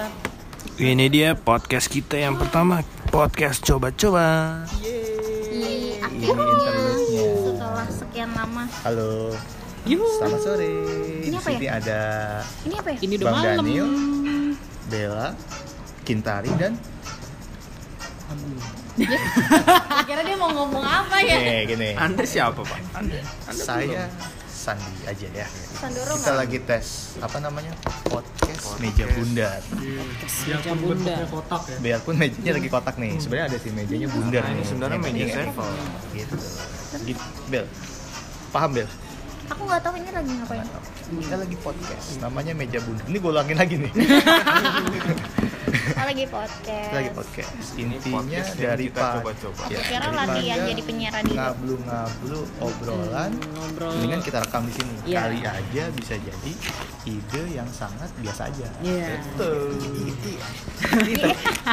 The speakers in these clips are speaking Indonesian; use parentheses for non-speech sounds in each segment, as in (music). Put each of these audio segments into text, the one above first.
Tat. Ini dia podcast kita yang pertama, podcast coba-coba. Ini akhirnya setelah sekian lama. Halo, Yuhu. selamat sore. Ini apa sini ada Ini apa ya? Ini udah Bang malam. Daniel. Bella, Kintari dan (laughs) Kira dia mau ngomong apa ya? nih gini. Anda siapa pak? Anda, anda Saya Sandi aja ya. Sandoro Kita lagi tes apa namanya podcast meja bundar. Meja bunda. Biarpun mejanya lagi kotak nih, sebenarnya ada sih mejanya bundar Nah, ini nih. sebenarnya meja sevel. Gitu. Gitu. Bel, paham Bel? Aku nggak tahu ini lagi ngapain. Kita lagi podcast, namanya meja bundar. Ini gue ulangin lagi nih. (laughs) Oh, lagi podcast. Kita lagi podcast. Ini Intinya podcast dari kita Pak. coba-coba. Aku kira latihan jadi penyiar radio. Ngablu-ngablu obrolan. Ngobrol. Mendingan kita rekam di sini. Iya. Kali aja bisa jadi ide yang sangat biasa aja. Iya. Betul. Gitu ya. Iya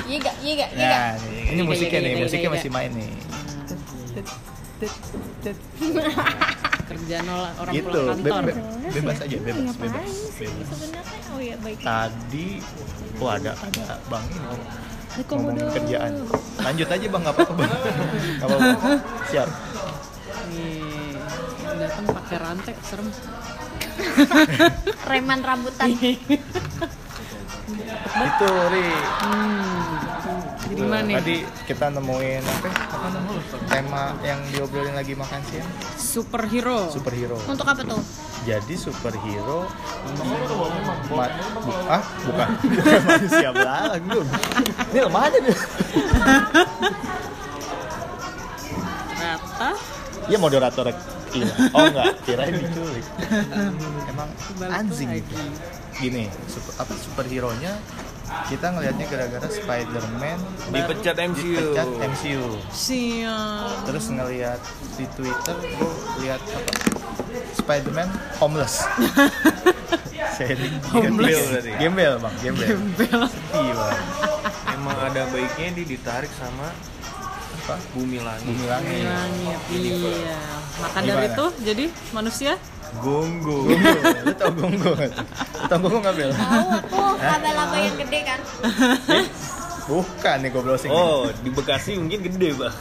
iya gak? Iya gak? Iya gak? Nah, ini, Iya, musiknya iya, nih, iya, musiknya iya, masih main nih. (laughs) Kerjaan orang orang Gitu, pulang be- kantor. be- bebas aja, bebas, bebas, bebas. Sebenarnya, oh ya baik. Tadi, oh ada ada bang ini Komodo. kerjaan. Lanjut aja bang, nggak apa-apa bang. (laughs) Nggak apa-apa. Siap. Nih, datang pakai rantek serem. Reman rambutan. (laughs) Itu Ri. Hmm. Jadi mana nih? Tadi kita nemuin apa? ya? Apa namanya? Tema yang diobrolin lagi makan siang. Superhero. Superhero. Untuk apa tuh? Jadi superhero ma- bu- ah bukan (laughs) bukan manusia belalang. Ini lemah aja dia. Rata. Iya moderator iya. Oh enggak, kirain diculik. Emang anjing. Gini, super, apa superhero-nya kita ngelihatnya gara-gara Spider-Man Dipecat MCU. dipecat MCU. Siap. Terus ngelihat di Twitter gue lihat apa? Spider-Man homeless. (laughs) Sharing Homeless gembel berarti. Gembel, Bang, gembel. Gembel. Sedih, Bang. Emang ada baiknya dia ditarik sama Apa? bumi langit. Bumi langit. Langit. Iya. Maka dari itu jadi manusia Gonggo. Lu tau Gonggo nggak? Lu tau Gonggo nggak Bel? Tahu tuh laba-laba yang gede kan? Bukan nih gue browsing. Oh, di Bekasi mungkin gede pak.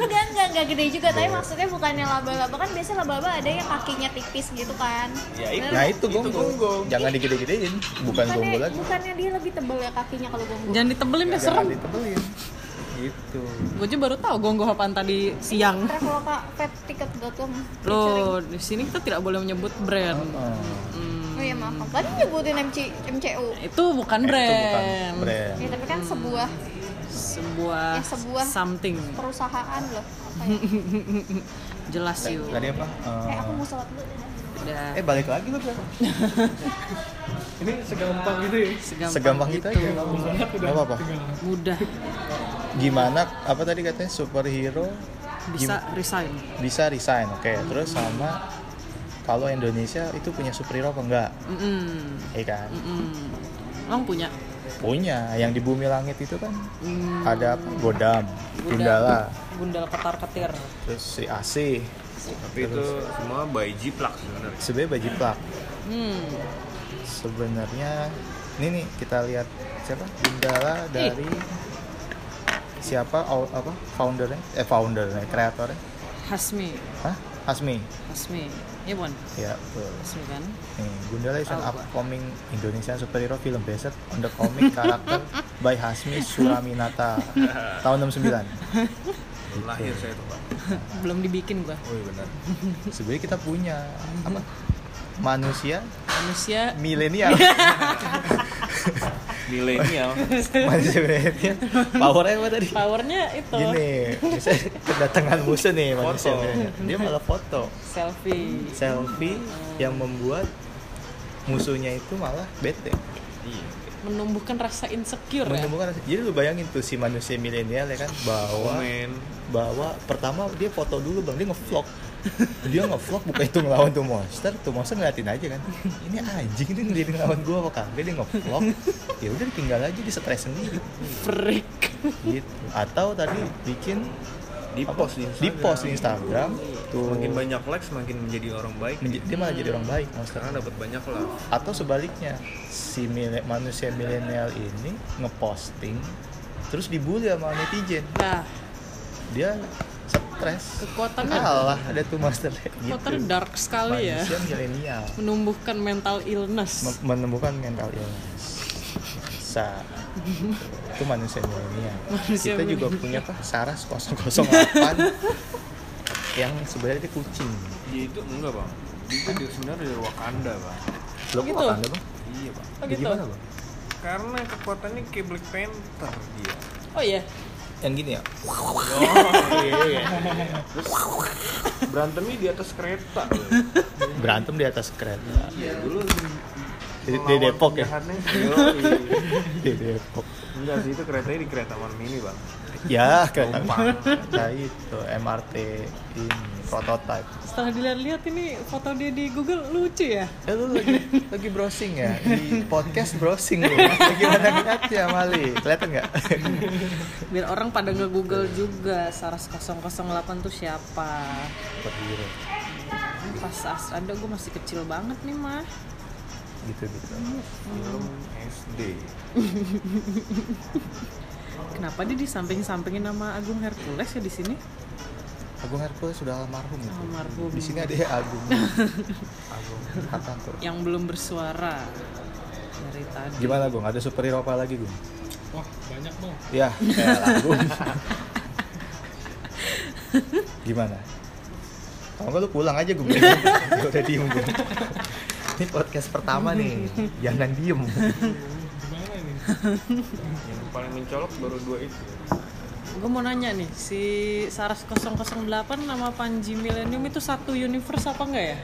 enggak enggak enggak gede juga tapi maksudnya bukannya laba-laba kan biasanya laba-laba ada yang kakinya tipis gitu kan Ya, itu. Nah itu Gonggo. Gonggo. Jangan digede-gedein. Bukan Gonggo bukannya, lagi. bukannya dia lebih tebel ya kakinya kalau gonggo jangan ditebelin deh Jangan serem. ditebelin. Gitu. Gue juga baru tahu gonggo apaan tadi siang. traveloka petticket.com Loh, di sini kita tidak boleh menyebut brand. Oh. Hmm, oh ya maaf tadi nyebutin MC, MCU itu bukan Eh, brand. Itu bukan brand. ya tapi kan sebuah Sebuah, Ya, sebuah- something. perusahaan loh apa ya? (laughs) Jelas yuk. Tadi apa? Eh, eh aku mau sholat dulu Udah. eh balik lagi lu Bel. (laughs) Ini segampang gitu ya? segampang, Segampang itu aja nggak apa-apa. Nggak apa-apa. Mudah Gimana? Apa tadi katanya superhero bisa resign. bisa resign? Oke. Terus sama kalau Indonesia itu punya superhero apa enggak? Mm-mm. Iya kan? Emang punya Punya. Yang di bumi langit itu kan Hmm, ada apa? Godam, Gundala. Gundala, Gundal ketar ketir. terus si AC, Tapi itu semua by Jiplak sebenarnya. sebenarnya baju plak. Hmm. Sebenarnya ini nih kita lihat siapa? Gundala dari siapa? Au- apa? Foundernya? Eh foundernya, kreatornya? Hasmi, Hah? Hasmi. Hasmi. Iya bukan? Ya, betul. Hasmi kan? Nih, Gundala is an Pak. upcoming Indonesian superhero film based on the comic character by Hasmi Suraminata (laughs) tahun 69. Lahir saya tuh pak. (laughs) Belum dibikin gua. Oh iya benar. (laughs) Sebenarnya kita punya apa? Manusia Manusia milenial. Milenial. manusia milenial. Powernya apa tadi? powernya itu Gini, misalnya kedatangan musuh nih manusia. Dia malah foto selfie. selfie yang membuat musuhnya itu malah bete. Iya. Menumbuhkan rasa insecure ya. Menemukan rasa- Jadi lu bayangin tuh si manusia milenial ya kan bawa Komen. bawa pertama dia foto dulu bang dia ngevlog dia ngevlog bukan itu ngelawan tuh monster tuh monster ngeliatin aja kan. Ini anjing ini ngeliatin ngelawan gua apa kagak? Dia ngevlog. Ya udah tinggal aja dia stres sendiri. Freak. gitu. Atau tadi bikin Di post di di post di Instagram. Tuh. Semakin banyak like semakin menjadi orang baik. menj- dia malah jadi orang baik Monster. Sekarang dapat banyak lah. atau sebaliknya si mile- manusia milenial ini ngeposting terus dibully sama netizen. Nah, dia stres kekuatannya kalah ada tuh master gitu kekuatannya dark sekali ya. milenial Menumbuhkan mental illness. Mem- menemukan mental illness bisa itu manusia milenial Manusia kita juga punya apa Saras 008 (laughs) yang sebenarnya dia kucing Dia itu enggak bang. Dia itu sebenarnya dari Wakanda bang. lo gitu? Wakanda, bang Iya bang. Oh gitu. gimana bang Karena kekuatannya kayak Black Panther dia. Oh iya. Yang gini ya? Oh iya. Terus berantemnya di atas kereta. berantem di atas kereta. Iya dulu di, di Depok ya? di Depok. Enggak sih itu keretanya di kereta malam ini bang. ya kereta kereta itu MRT ini prototype Setelah dilihat-lihat ini foto dia di Google lucu ya. eh lu lagi lagi browsing ya di podcast browsing lu lagi mana lihatnya Mali kelihatan nggak Biar orang pada nge-google juga Saras 008 tuh siapa. Superhero Pas as ada gue masih kecil banget nih mah. gitu gitu Film SD. Kenapa dia di samping-sampingin nama Agung Hercules ya di sini? Agung Hercules sudah almarhum itu. Almarhum. di sini ada Agung. (laughs) Agung. Hartanto Yang belum bersuara dari tadi. gimana Gung ada superhero apa lagi Gung? Wah, banyak bang. ya (laughs) Agung. Gimana? Kalau nggak lu pulang aja Gung. Gua udah diem Gung. Ini podcast pertama nih. Jangan diem. Gimana ini? (laughs) Yang paling mencolok baru dua itu. Gue mau nanya nih, si Saras 008 nama Panji Millennium itu satu universe apa enggak ya?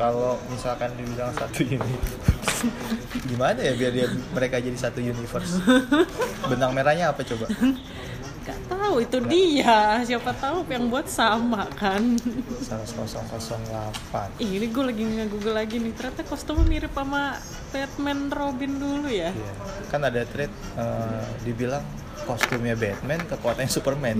kalau misalkan dibilang satu ini gimana ya biar dia mereka jadi satu universe benang merahnya apa coba Gak tahu itu dia. Siapa tahu yang buat sama kan? 008 Ih, ini gue lagi nge-google lagi nih. Ternyata kostumnya mirip sama Batman Robin dulu ya. Iya. kan ada thread eh, dibilang kostumnya Batman kekuatannya Superman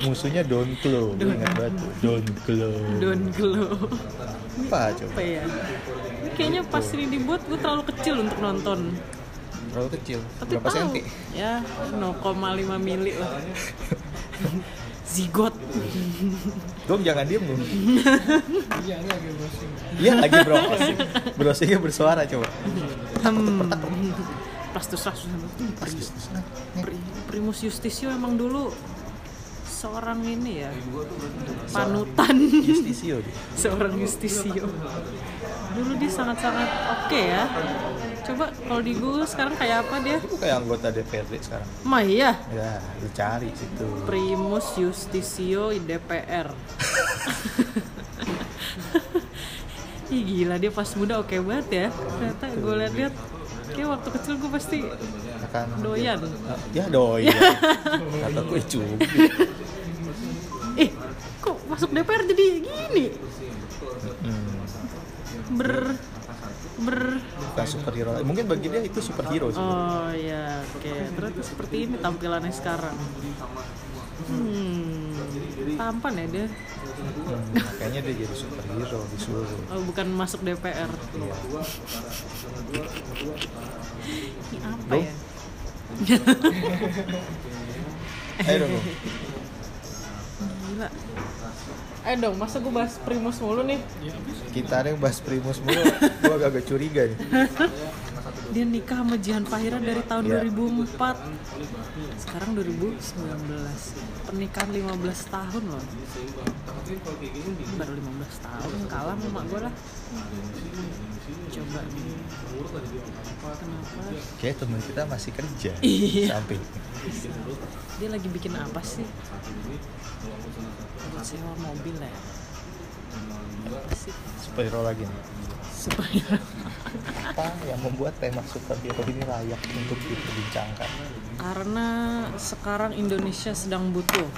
musuhnya Don Glow Gua ingat banget. Don Glow Don Glow. apa coba Apa ya? Ini kayaknya pas ini dibuat gue terlalu kecil untuk nonton. terlalu kecil Tapi berapa tahu. senti Ya, 0,5 mili lah. Zigot. Dong jangan diem dong Iya, ini lagi browsing. Iya lagi browsing Browsingnya bersuara coba Hmm. Plastus plastus. Pri- Primus Justisio emang dulu seorang ini ya panutan. Justisio (laughs) seorang Justisio dulu dia sangat-sangat oke ya. Coba kalau di Google sekarang kayak apa dia? Itu kayak anggota DPRD sekarang. Mah iya? Ya lu cari situ. Primus Justisio DPR (laughs) Ih gila dia pas muda oke banget ya. Ternyata gue liat-liat Kayak waktu kecil gue pasti akan doyan. Ya doyan. Kata gue cubit Eh kok masuk DPR jadi gini? Hmm. Ber Ber. Bukan superhero. Mungkin bagi dia itu superhero sih Oh ya oke. Ternyata seperti ini tampilannya sekarang. Hmm Tampan ya dia Hmm, Makanya dia jadi superhero disuruh Oh bukan masuk DPR Iya. Ini apa ya (laughs) Ayo dong. Gila. Ayo dong, masa gue bahas Primus mulu nih? Kita ada yang bahas Primus mulu Gue agak-agak curiga nih (laughs) Dia nikah sama Jihan Fahira dari tahun Iya. 2004 Sekarang 2019 Pernikahan 15 tahun loh Baru 15 tahun, kalah sama gue lah Coba nih Kenapa? Kayak temen kita masih kerja (laughs) Iya. Sampai Dia lagi bikin apa sih? Buat sewa mobil ya? Superhero lagi nih Supaya Apa yang membuat tema superhero ini layak untuk diperbincangkan Karena sekarang Indonesia sedang butuh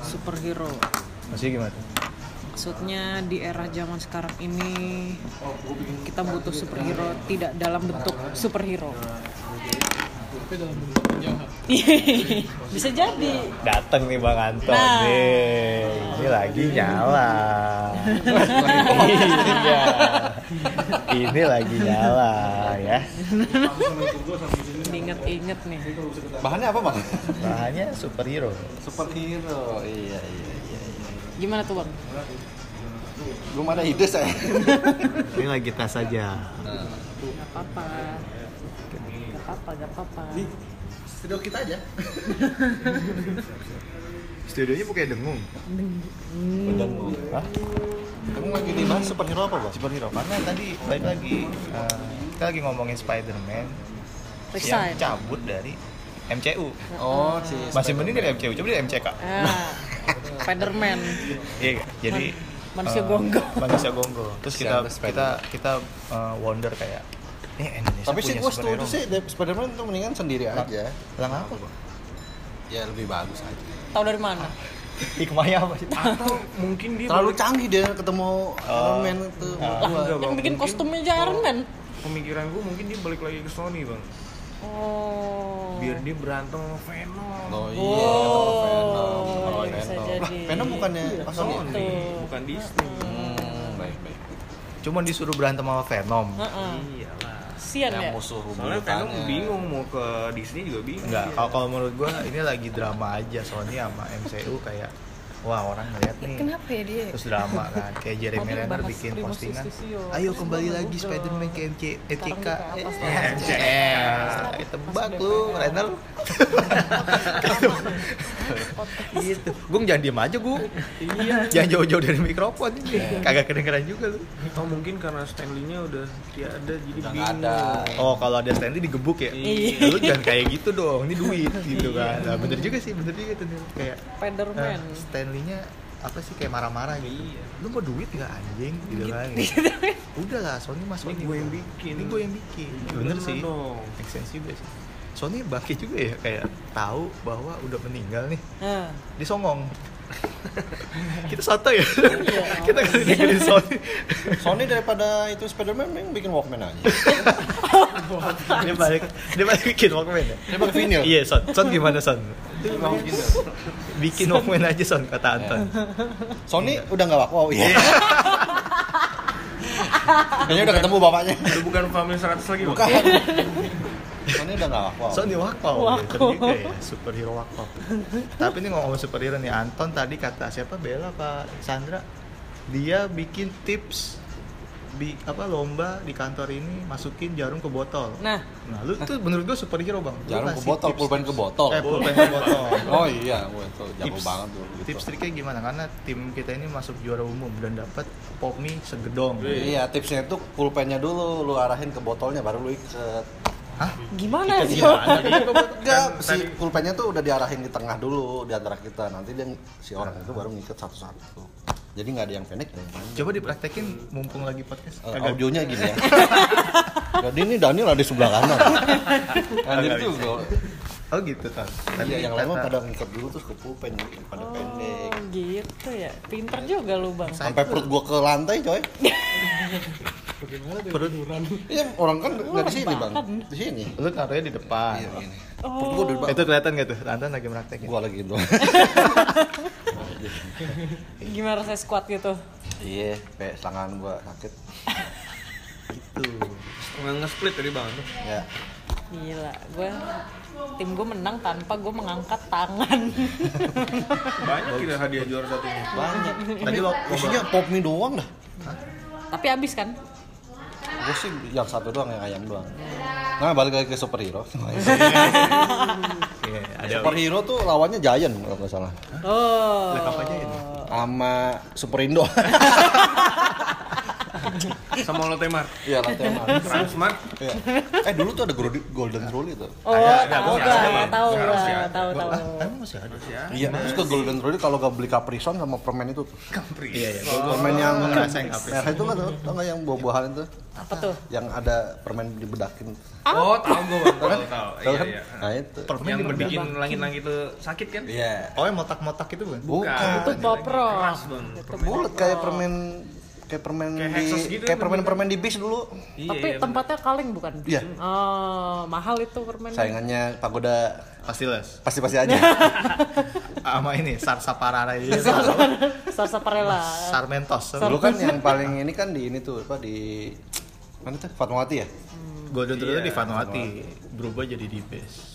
superhero. Masih gimana? Maksudnya di era zaman sekarang ini kita butuh superhero tidak dalam bentuk superhero. (laughs) Bisa jadi. Datang nih Bang Anton Nah. nih. Ini lagi nyala. (laughs) iya. Ini lagi nyala ya. Ingat-ingat nih. Bahannya apa bang? Bahannya superhero. Superhero. Iya iya iya. Gimana tuh bang? Belum ada ide saya. Ini lagi tas aja. Gak apa-apa. Gak apa-apa, gak apa-apa. Studio kita aja. Studionya bukan dengung. Hah? Kamu lagi dibahas superhero apa bang? Superhero karena tadi balik lagi eh, kita lagi ngomongin Spider-Man yang cabut dari MCU. Oh si. Masih mending dari MCU, coba dari MCK. Ah, Spiderman. Iya, jadi Manusia eh, gonggo. Manusia gonggo. Terus kita kita kita eh, wonder kayak eh Indonesia Tapi sih gue setuju sih Spider-Man itu mendingan sendiri aja. Lah ngapa? Ya lebih bagus aja. Tahu dari mana? (laughs) Hikmahnya apa sih? Atau mungkin dia Terlalu balik- canggih dia ketemu Iron Man itu. Ah. Wah. Enggak, Yang Bang. bikin Mungkin kostumnya aja Iron Man. Pemikiran gue mungkin dia balik lagi ke Sony bang Oh. Biar dia berantem sama Venom Oh iya, Oh, Venom. Kalau iya, bisa Venom. jadi. Lah, Venom bukannya pas Sony. Gitu. Bukan Disney Hmm, baik baik. Cuma disuruh berantem sama Venom. Heeh. Iyalah Sian ya? Yang musuh Soalnya Venom bingung mau ke Disney juga bingung Enggak, kalau kalau menurut gua ini lagi drama aja Sony sama MCU kayak wah orang ngeliat nih. Kenapa ya dia? Terus drama kan, kayak Jeremy Renner bikin postingan. Ayo kembali lagi. Spider-Man ke MC, MCK. Eh. MCL. Tebak lu, Renner. (laughs) gitu. Gung jangan diem aja, Gung. Iya. Jangan jauh-jauh dari mikrofon. Kagak kedengeran juga lu. Oh mungkin karena Stanley-nya udah tiada jadi Udah nggak bingung ada. Oh, kalau ada Stanley digebuk ya? Iya. Lu jangan kayak gitu dong, ini duit gitu kan. Nah, bener juga sih, bener juga tuh. Kayak Spiderman. eh, Stanley-nya apa sih kayak marah-marah gitu. Iya. Lu mau duit nggak anjing gitu (laughs) kan. Udah lah, Sony mas Ini Sony. gue yang bikin. Ini gue yang bikin. Bener Bener sih. dong. Make sense juga sih. Sony bangkit juga ya kayak tahu bahwa udah meninggal nih. Nah, Disongong. (laughs) kita soto ya. kita kasih dengerin Sony. Sony daripada itu Spider-Man mending bikin Walkman aja. (laughs) dia balik dia balik bikin Walkman ya. Dia pakai vinyl. Iya, Son. Son gimana, Son? Bikin Walkman aja, Son, kata Anton. Sony udah nggak wow ya. Kayaknya udah ketemu bapaknya. Udah bukan family 100 lagi Bukan. Sony udah nggak wow. Sony Wakpau, Wakpau. juga ya, superhero Wakpau. Tapi ini ngomong superhero nih, Anton tadi kata siapa Bella Pak Sandra, dia bikin tips di apa lomba di kantor ini masukin jarum ke botol. nah Nah, lu tuh menurut gua superhero bang. Jarum ke botol, tips- pulpen ke botol. Eh, pulpen ke botol. (laughs) Oh iya, itu jago tips, banget tuh. gitu. tips triknya gimana? Karena tim kita ini masuk juara umum dan dapat pop mie segedong. Iya, tipsnya itu pulpennya dulu lu arahin ke botolnya baru lu ikat. Hah? gimana sih? Gimana? Enggak, si tadi- pulpennya tuh udah diarahin di tengah dulu di antara kita. Nanti dia si orang itu baru ngikat satu-satu. Jadi nggak ada yang pendek dan yang panjang. Coba dipraktekin mumpung lagi podcast. Kagak. audionya gini ya. Jadi ini Daniel ada di sebelah kanan. Anjir juga. Oh gitu kan. Iya, yang lain mah pada ngikat dulu terus ke pulpen pada pendek. Oh gitu ya, pinter juga lu bang. Sampai perut gua ke lantai, coy. bagaimana tuh Perut. tiduran Iya, orang kan nggak di sini, Bang. Di sini. Lu naruhnya di depan. Iya, gini. Oh, gua Itu kelihatan gak tuh? Anton lagi praktekin. Gua lagi gitu. (laughs) gimana rasanya squat gitu? Iya, kayak tangan gua sakit. Gitu. Nggak nge-split tadi bang tuh Ya. Gila, gue tim gue menang tanpa gue mengangkat tangan. (laughs) Banyak kira hadiah juara satunya Banyak. Tadi lo Isinya pop mie doang dah. Tapi habis kan? Gue sih yang satu doang yang ayam doang. Nah balik lagi ke superhero. (laughs) Iya, ada superhero tuh lawannya Giant kalau nggak salah. Oh. Aja ini. Sama Superindo. (laughs) Sama lo temar Iya lah tema. Transmart Iya. Eh dulu tuh ada Golden- Golden Rule itu. Oh, Ada, ada, tahu Bang. Tahu ada. Tahu tahu. Ah, emang masih ada? Iya, terus ke Golden Rule kalau gak beli Capri Sun sama permen itu tuh. Capri Iya, iya. Permen yang Gua ngerasain Capri merah itu kan tuh, tau nggak yang buah-buahan itu? Apa tuh? Yang ada permen dibedakin. Oh tahu gue bang Tahu tahu Tahu Iya kan? iya Nah itu. Permen Yang bikin langit-langit itu sakit kan Iya. Oh, yang motak-motak itu bukan? Bukan. Itu pop rock. Keras bang Itu permen. Bulat kayak permen kayak permen Kayak di gitu kayak kan permen-permen di bis dulu. Iya, Tapi iya, tempatnya kaleng bukan? Iya. Oh, mahal itu permen. Saingannya pagoda pasti les pasti-pasti aja. (laughs) sama ini sarsaparara ini (laughs) Sarsa Parela. sarmentos dulu kan yang paling ini kan di ini tuh apa di mana tuh Fatmawati ya? Golden Truth di Vanuatu berubah jadi di base Di-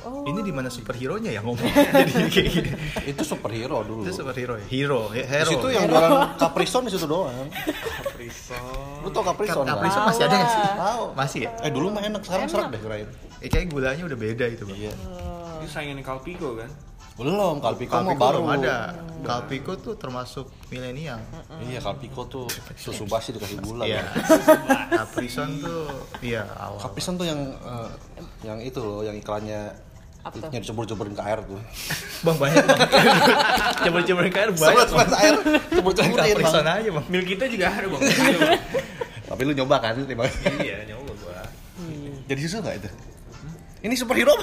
oh, ini di mana superhero nya ya ngomong (laughs) jadi kayak gini Itu superhero dulu. itu superhero ya hero he- Di hero situ yang jualan Caprison di situ doang. Caprison. Lu tau Caprison kan? Caprison masih ada nggak sih Tahu. masih ya Eh dulu mah enak, sekarang serak deh kirain. eh, kayak gulanya udah beda itu bang Iya. Itu saingannya Calpico kan? Belum, Calpico mah Kalpiko baru. belum ada Kalpiko tuh termasuk milenial Iya, Calpico tuh susu basi dikasih gula. Iya. (laughs) Caprison tuh iya awal. Caprison tuh yang eh, yang itu loh, yang iklannya Apa yang dicebur-ceburin ke air tuh. (laughs) Bang banyak bang. (laughs) Coba-coba ke air banyak. Sebelas sebelas air, cebur-ceburin Caprison bang. aja bang. Mil kita juga ada bang. Tapi lu nyoba kan, iya nyoba gua. Jadi susu nggak itu? Ini superhero.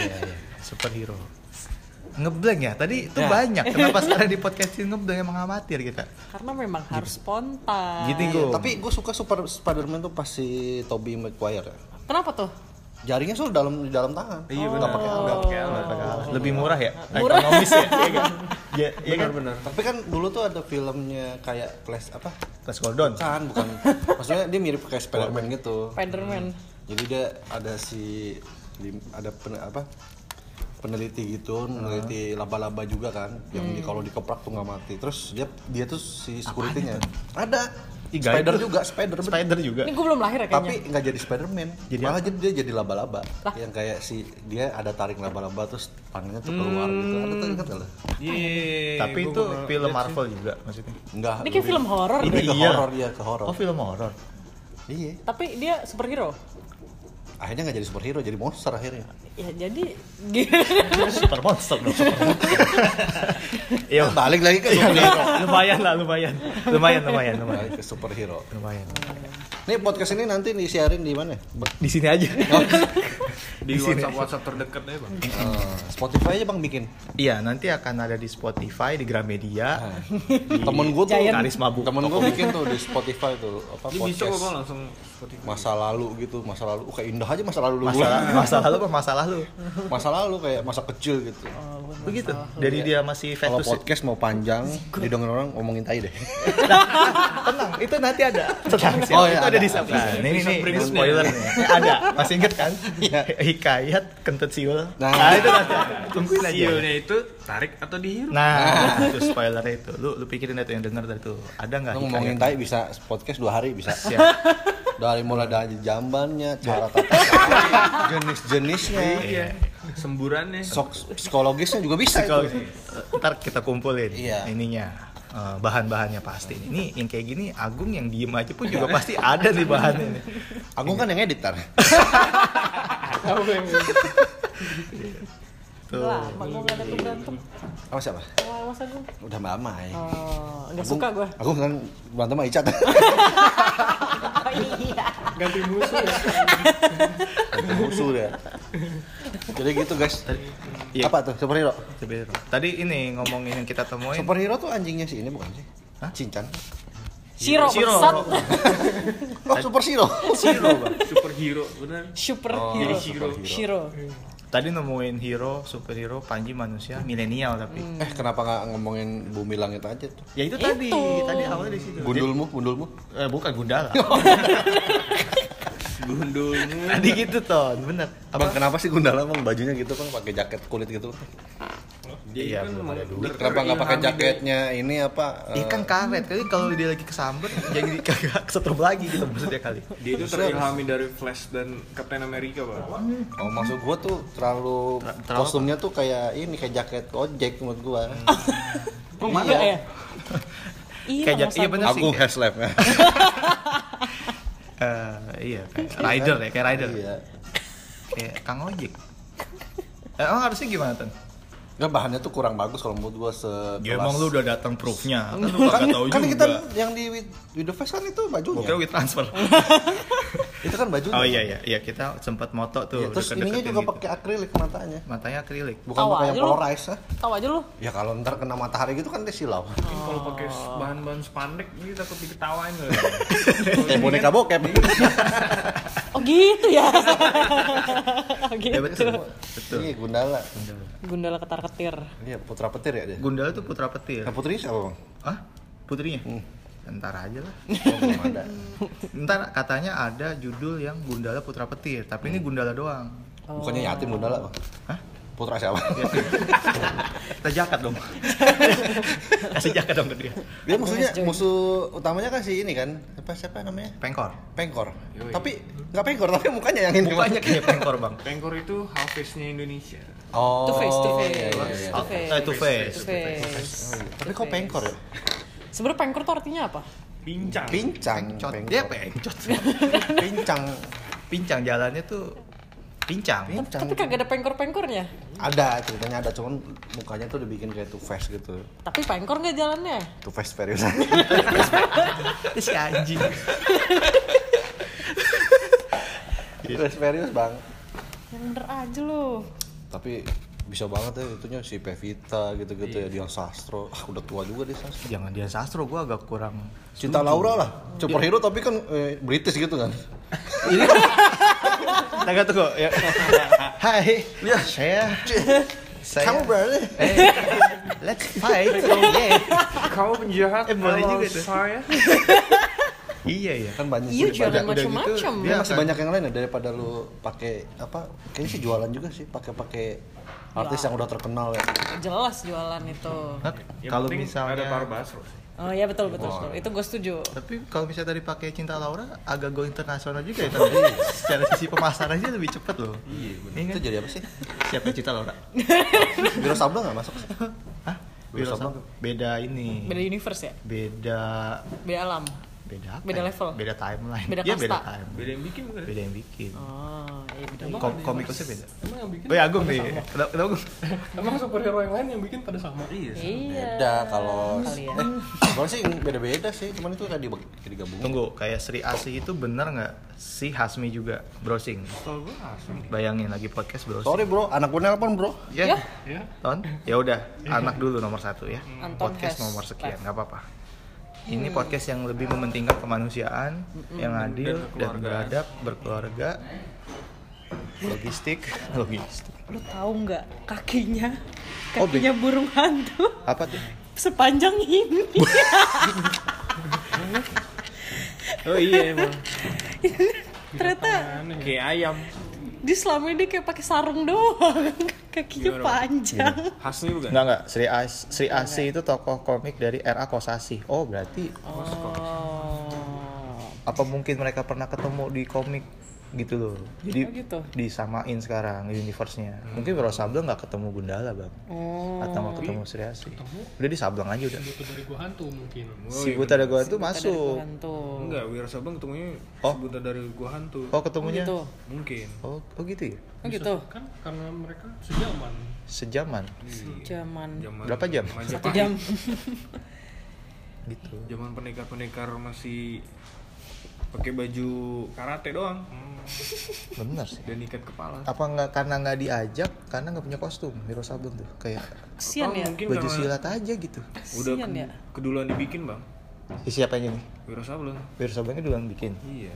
Iya iya. Superhero. Ngeblank ya tadi itu Ya. banyak. Kenapa sekarang di podcast ini ngeblank emang amatir kita? karena memang harus spontan. Gitu Iya, gue. Tapi gue suka super Spider-Man tuh pas si Tobey Maguire. ya. Kenapa tuh? Jaringnya tuh dalam di dalam tangan. Iya benar. pakai Nggak pakai alat. Pakai alat. Lebih murah ya? Ekonomis ya? (laughs) Iya kan? Iya iya kan? Benar-benar. Tapi kan dulu tuh ada filmnya kayak Flash apa? Flash Gordon. Bukan, bukan. (laughs) Maksudnya dia mirip kayak Spider-Man gitu. Spiderman. Jadi dia ada si di- ada pen, apa? peneliti gitu, peneliti laba-laba juga kan, yang di, kalau dikeprak tuh nggak mati. Terus dia dia tuh si security-nya ada Ih, gaib spider tuh. juga, spider, Spider juga. Ini gue belum lahir ya tapi kayaknya. nggak jadi Spiderman Jadi malah jadi dia jadi laba-laba yang kayak si dia ada tarik laba-laba terus tangannya tuh keluar gitu ada tuh ingat nggak lo? Iya. Tapi gua itu pernah film lihat sih. Marvel juga maksudnya. enggak Ini kayak film horor ini deh. ke Iya. horor ya ke horor Oh film horor. iya Tapi dia superhero. Akhirnya nggak jadi superhero jadi monster akhirnya Ya jadi (laughs) Super monster dong. Super monster. Iya. (laughs) balik lagi ke superhero lumayan lah lumayan. Lumayan lumayan lumayan. balik ke superhero Lumayan. nih podcast ini nanti disiarin di mana Di sini aja. (laughs) Di WhatsApp WhatsApp terdekat ya bang. Eh, Spotify aja bang bikin Iya, nanti akan ada di Spotify, di Gramedia, temen gue tuh Giant. Karisma Book. temen gue bikin tuh di Spotify tuh apa Ini bisa kok bang podcast langsung Spotify. masa lalu gitu masa lalu uh, kayak indah aja masa lalu masa gua. masa lalu apa masa lalu? masa lalu kayak masa kecil gitu Begitu. Dari dia masih kalau podcast mau panjang didengar orang ngomongin tai deh Tenang, itu nanti ada. Tenang. (laughs) Oh, iya, itu ada, ada, di ada. Nah, ini ini, ini berikutnya. spoiler nih. Ada, masih inget kan? Iya. Hikayat kentut siul. Nah. Nah, itu nanti ada. (laughs) Tungguin aja. Siulnya itu tarik atau dihirup? Nah, (laughs) itu spoilernya itu. Lu lu pikirin itu yang denger dari itu. Ada nggak Lu ngomongin hikayat? tai bisa podcast dua hari bisa Siap. (laughs) dari mulai dari jambannya cara tata jenis-jenisnya Iya. Semburannya. sok psikologisnya juga bisa itu. ntar kita kumpulin Iya. ininya eh, bahan-bahannya pasti ini yang kayak gini Agung yang diem aja pun juga pasti ada nih bahannya nih. Agung kan yang edit tar tuh lama gue berantem. apa siapa Wah, masa gue? udah mamai Oh, gak suka gue. Agung kan berantem sama Icat (laughs) iya. Ganti musuh ya. Ganti musuh deh jadi gitu guys Iya. apa tuh superhero Superhero. tadi ini ngomongin yang kita temuin superhero tuh anjingnya sih ini bukan sih Hah? Cincang Shiro, Shiro. bangsat. oh super hero Hero bang. Superhero benar. Super Oh, hero. Shiro. Shiro. tadi nemuin hero superhero Panji manusia milenial tapi eh kenapa nggak ngomongin bumi langit aja tuh ya itu, tadi tadi awalnya di situ gundulmu gundulmu eh, bukan gundala (laughs) Gundulmu. tadi gitu ton bener Bang, kenapa sih Gundala bang bajunya gitu kan pakai jaket kulit gitu? Dia Iya, kan belum mau ada duit. ber- Kenapa nggak pakai terilhami jaketnya ini apa? Iya eh, kan karet kali kalau dia lagi kesamber jadi kagak kesetrum lagi gitu maksudnya kali Dia itu terilhami dari Flash dan Captain America bang. Oh maksud gua tuh terlalu terlalu kostumnya tuh kayak ini kayak jaket ojek menurut gua. Oh, iya ya? Iya, Kayak iya gue- bener sih kayak- has left. Eh, iya kayak rider ya kayak rider. Iya. kayak kang ojek. Eh, emang harusnya gimana ton Enggak bahannya tuh kurang bagus kalau menurut gua sekelas. Ya emang lu udah datang proofnya, kan lu kan, gak tahu kan juga. kita yang di with, with the face kan itu bajunya. kira with transfer. (laughs) itu kan bajunya. Oh iya iya, iya kita sempat moto tuh. Iya, terus ininya juga gitu. pakai akrilik matanya. matanya akrilik. Bukan pakai yang aja lu. polarize ah. Tahu aja lu. Ya kalau ntar kena matahari gitu kan dia silau. Mungkin kalau pakai bahan-bahan spandek ini takut diketawain loh. (laughs) Kayak boneka bokep. (laughs) Oh gitu ya. oh, gitu. Ya betul. Betul. Iya, Gundala. Gundala ketar ketir. Iya, putra petir ya dia. Gundala tuh putra petir. Nah, putri siapa, Bang? Ah, putrinya? Hmm. Ntar aja lah. (laughs) Oh, belum ada. Ntar katanya ada judul yang Gundala Putra Petir, tapi ini Gundala doang. Bukannya yatim Gundala, Bang? Hah? Putra siapa? (laughs) Kita jakat dong. (laughs) Kasih jakat dong ke dia. Dia musuhnya musuh utamanya kan si ini kan. Apa siapa namanya? Pengkor. Pengkor. Tapi nggak pengkor, tapi mukanya yang ini. Mukanya kayak pengkor, Bang. Pengkor itu half-face-nya Indonesia. Oh. Two face, two face. iya, iya, iya. Two face. Eh, two face. Two face. Tapi kok pengkor ya? Sebenarnya pengkor tuh artinya apa? Pincang. Pincang. Pengcot. Dia pengcot. (laughs) Pincang. Pincang jalannya tuh pincang. Pincang. Tapi kagak ada pengkor-pengkornya. Ada ceritanya ada, cuman mukanya tuh dibikin kayak two face gitu. Tapi pengkor nggak jalannya? Two face serius. (laughs) si anjing. two face serius bang. Yang bener aja lu. Tapi bisa banget ya itunya si Pevita gitu-gitu ya Dian Sastro. Ah, udah tua juga dia Sastro. Jangan dia sastro, gua agak kurang. Cinta Laura lah, superhero tapi kan eh, British gitu kan. Tengah tuh kok. Ya. Hai. Ya, saya. saya. Kamu berani? Eh, let's fight. Yeah. Kau penjahat. Eh, boleh kalau juga tuh. Saya. (laughs) Iya ya. Kan banyak Iya, sih. jualan gitu, macam-macam. Dia Iya, masih kan. banyak yang lain ya daripada lu pakai apa? Kayaknya sih jualan juga sih, pakai-pakai artis yang udah terkenal ya. Jelas jualan itu. Yang Kalau misalnya ada Taro Basro. Oh iya betul betul. betul. Itu gue setuju. Tapi kalau misalnya tadi pakai Cinta Laura agak go internasional juga ya (laughs) tadi. Secara sisi pemasarannya lebih cepet loh. Iya, Itu kan? jadi apa sih? Siapa Cinta Laura? (laughs) Wiro Sabla nggak masuk? Hah? Sabla. Sabla. Beda ini. Beda universe ya? Beda Beda alam. Beda apa? Beda ya? level. Beda timeline. Beda kasta. beda time. Beda yang bikin bukan? Beda yang bikin. Oh, iya beda. Kom komikusnya beda. Emang yang bikin Oh ya Agung nih. Kenapa kenapa? Emang superhero yang lain yang bikin pada sama? Iya. Iya. Beda kalau Kali ya. eh kalau sih beda-beda sih, cuman itu kayak digabungin. Tunggu, kayak Sri Asih itu bener nggak si Hasmi juga browsing? Kalau gue asli. Bayangin lagi podcast browsing. Sorry bro, anak gue nelpon bro. Ya, Ya. Ton. Ya udah, anak dulu nomor satu ya. Anton Podcast nomor sekian, nggak apa-apa. Ini podcast yang lebih mementingkan kemanusiaan, yang adil dan beradab, berkeluarga, logistik, (laughs) logistik. Lu tahu nggak kakinya? Oh, Kakinya burung hantu Apa tuh? sepanjang ini. (laughs) Oh iya emang. (laughs) Ternyata Kayak ayam. Di selama ini kayak pakai sarung doang. (laughs) Kakinya Gimana, panjang. Hasmi bukan? Enggak enggak, Sri As Sri Asih itu tokoh komik dari RA Kosasi. Oh, berarti Oh. apa mungkin mereka pernah ketemu di komik gitu loh. Jadi Oh, gitu. disamain sekarang universe-nya. Mungkin Wiro Sableng nggak ketemu Gundala, Bang. Oh. Atau nggak ketemu Sri Asih. Udah di Sableng aja udah. Butuh dari gua hantu mungkin. Si Buta ada gua tuh Ada masuk. hantu. Enggak, Wira Sabang ketemunya Oh. sebutan dari gua hantu. Oh, ketemunya. Gitu. Mungkin. Oh, oh gitu ya? Oh gitu. Kan karena mereka sejaman. Sejaman. Zaman Zaman Berapa jam? Satu jam. (laughs) Gitu. Zaman pendekar-pendekar masih pakai baju karate doang (laughs) Bener sih. dan ikat kepala. Apa nggak karena nggak diajak? Karena nggak punya kostum Wiro Sableng tuh. Kayak Kesian ya. mungkin baju silat aja gitu. udah Kesian ke- ya. keduluan dibikin bang siapa yang ini? Wiro Sableng Wiro Sablengnya duluan bikin. iya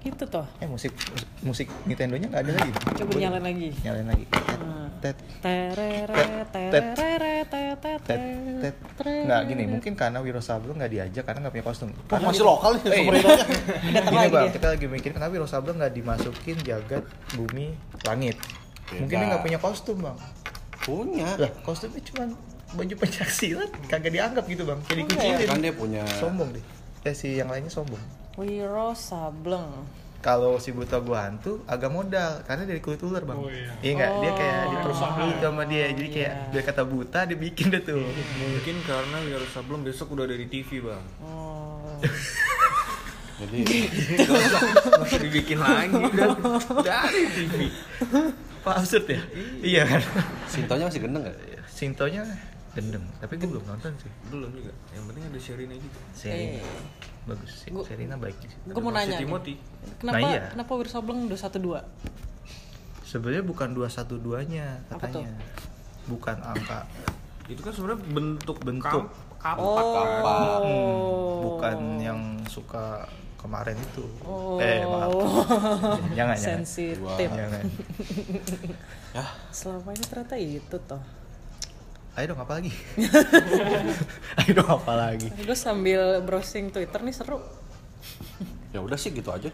Gitu toh. Eh musik musik Nintendo-nya nggak ada lagi. Coba nyalain lagi. Nyalain lagi. Nah. Tet Terere Tet. terere. Nggak gini, mungkin karena Wiro Sableng nggak diajak karena nggak punya kostum. Oh, masih lokal nih Eh, superhero-nya. (laughs) Datang Gini bang, kita lagi mikir kenapa Wiro Sableng nggak dimasukin jagat bumi langit. Mungkin dia nggak punya kostum bang. Punya. Lah kostumnya cuma baju pencak silat, kagak dianggap gitu bang. Jadi kucing Kan dia punya sombong deh. Eh si yang lainnya sombong. Wiro Sableng. Kalau si buta gua hantu agak modal karena dari kulit ular bang. Oh, iya. Iya nggak? Dia kayak Oh. dipersulit sama dia. Jadi kayak Iya. biar kata buta dia bikin deh tuh. mungkin karena Wiro Sableng besok udah ada di TV bang Oh. jadi usah nggak usah dibikin lagi udah ada di TV Apa absurd ya? iya kan. Sintonya masih gendeng gak? Sintonya gendeng, tapi gue belum nonton sih. Belum juga. Yang penting ada Sherina gitu. Serina. Eh. Bagus sih. Gua- Serina baik sih. Gue mau nanya. Timothy. Kenapa Nah, iya. kenapa Wir Sobleng 212? Sebenarnya bukan 212-nya Apa tuh? katanya. Bukan angka Itu kan sebenarnya bentuk Bentuk. kam- Oh. kapak. bukan yang suka kemarin itu. Oh. Eh, maaf. jangan jangan. sensitif. Jangan. (laughs) Selama ini ternyata itu toh. Ayo dong apa lagi? (laughs) Ayo dong apa lagi? Gue sambil browsing Twitter nih seru. Ya udah sih gitu aja.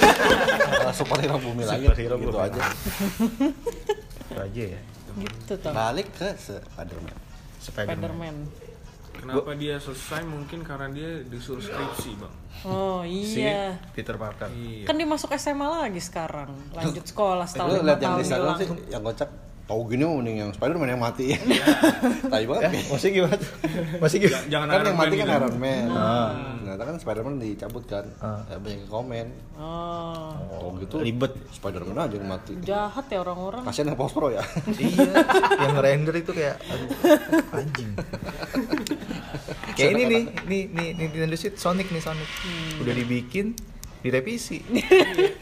(laughs) Superhero bumi langit Superhero gitu bumi aja. Itu aja ya. Gitu toh. Balik ke Spiderman. Spiderman. Spiderman. Kenapa dia selesai? Mungkin karena dia disuruh skripsi, Bang. Oh Si iya. Peter Parker. Iya. Kan dia masuk SMA lagi sekarang. Lanjut sekolah Eh, setelah lu lima lihat yang tahun di hilang. sih yang kocak tahu gini mah mending yang Spiderman yang mati. (laughs) Tai Eh, banget. masih gimana? Masih gimana? Jangan kan yang mati Man kan gitu. Iron Man. Ternyata kan Spiderman dicabut kan. Ah. Ya, banyak yang komen. Oh. Oh gitu. Ribet. Spiderman aja yang mati. Jahat ya orang-orang. Kasihan yang post pro ya. iya, (laughs) yang render itu kayak aduh, anjing. (laughs) kayak ini nih, nih nih Nintendo Switch Sonic nih Sonic. Udah dibikin, direvisi.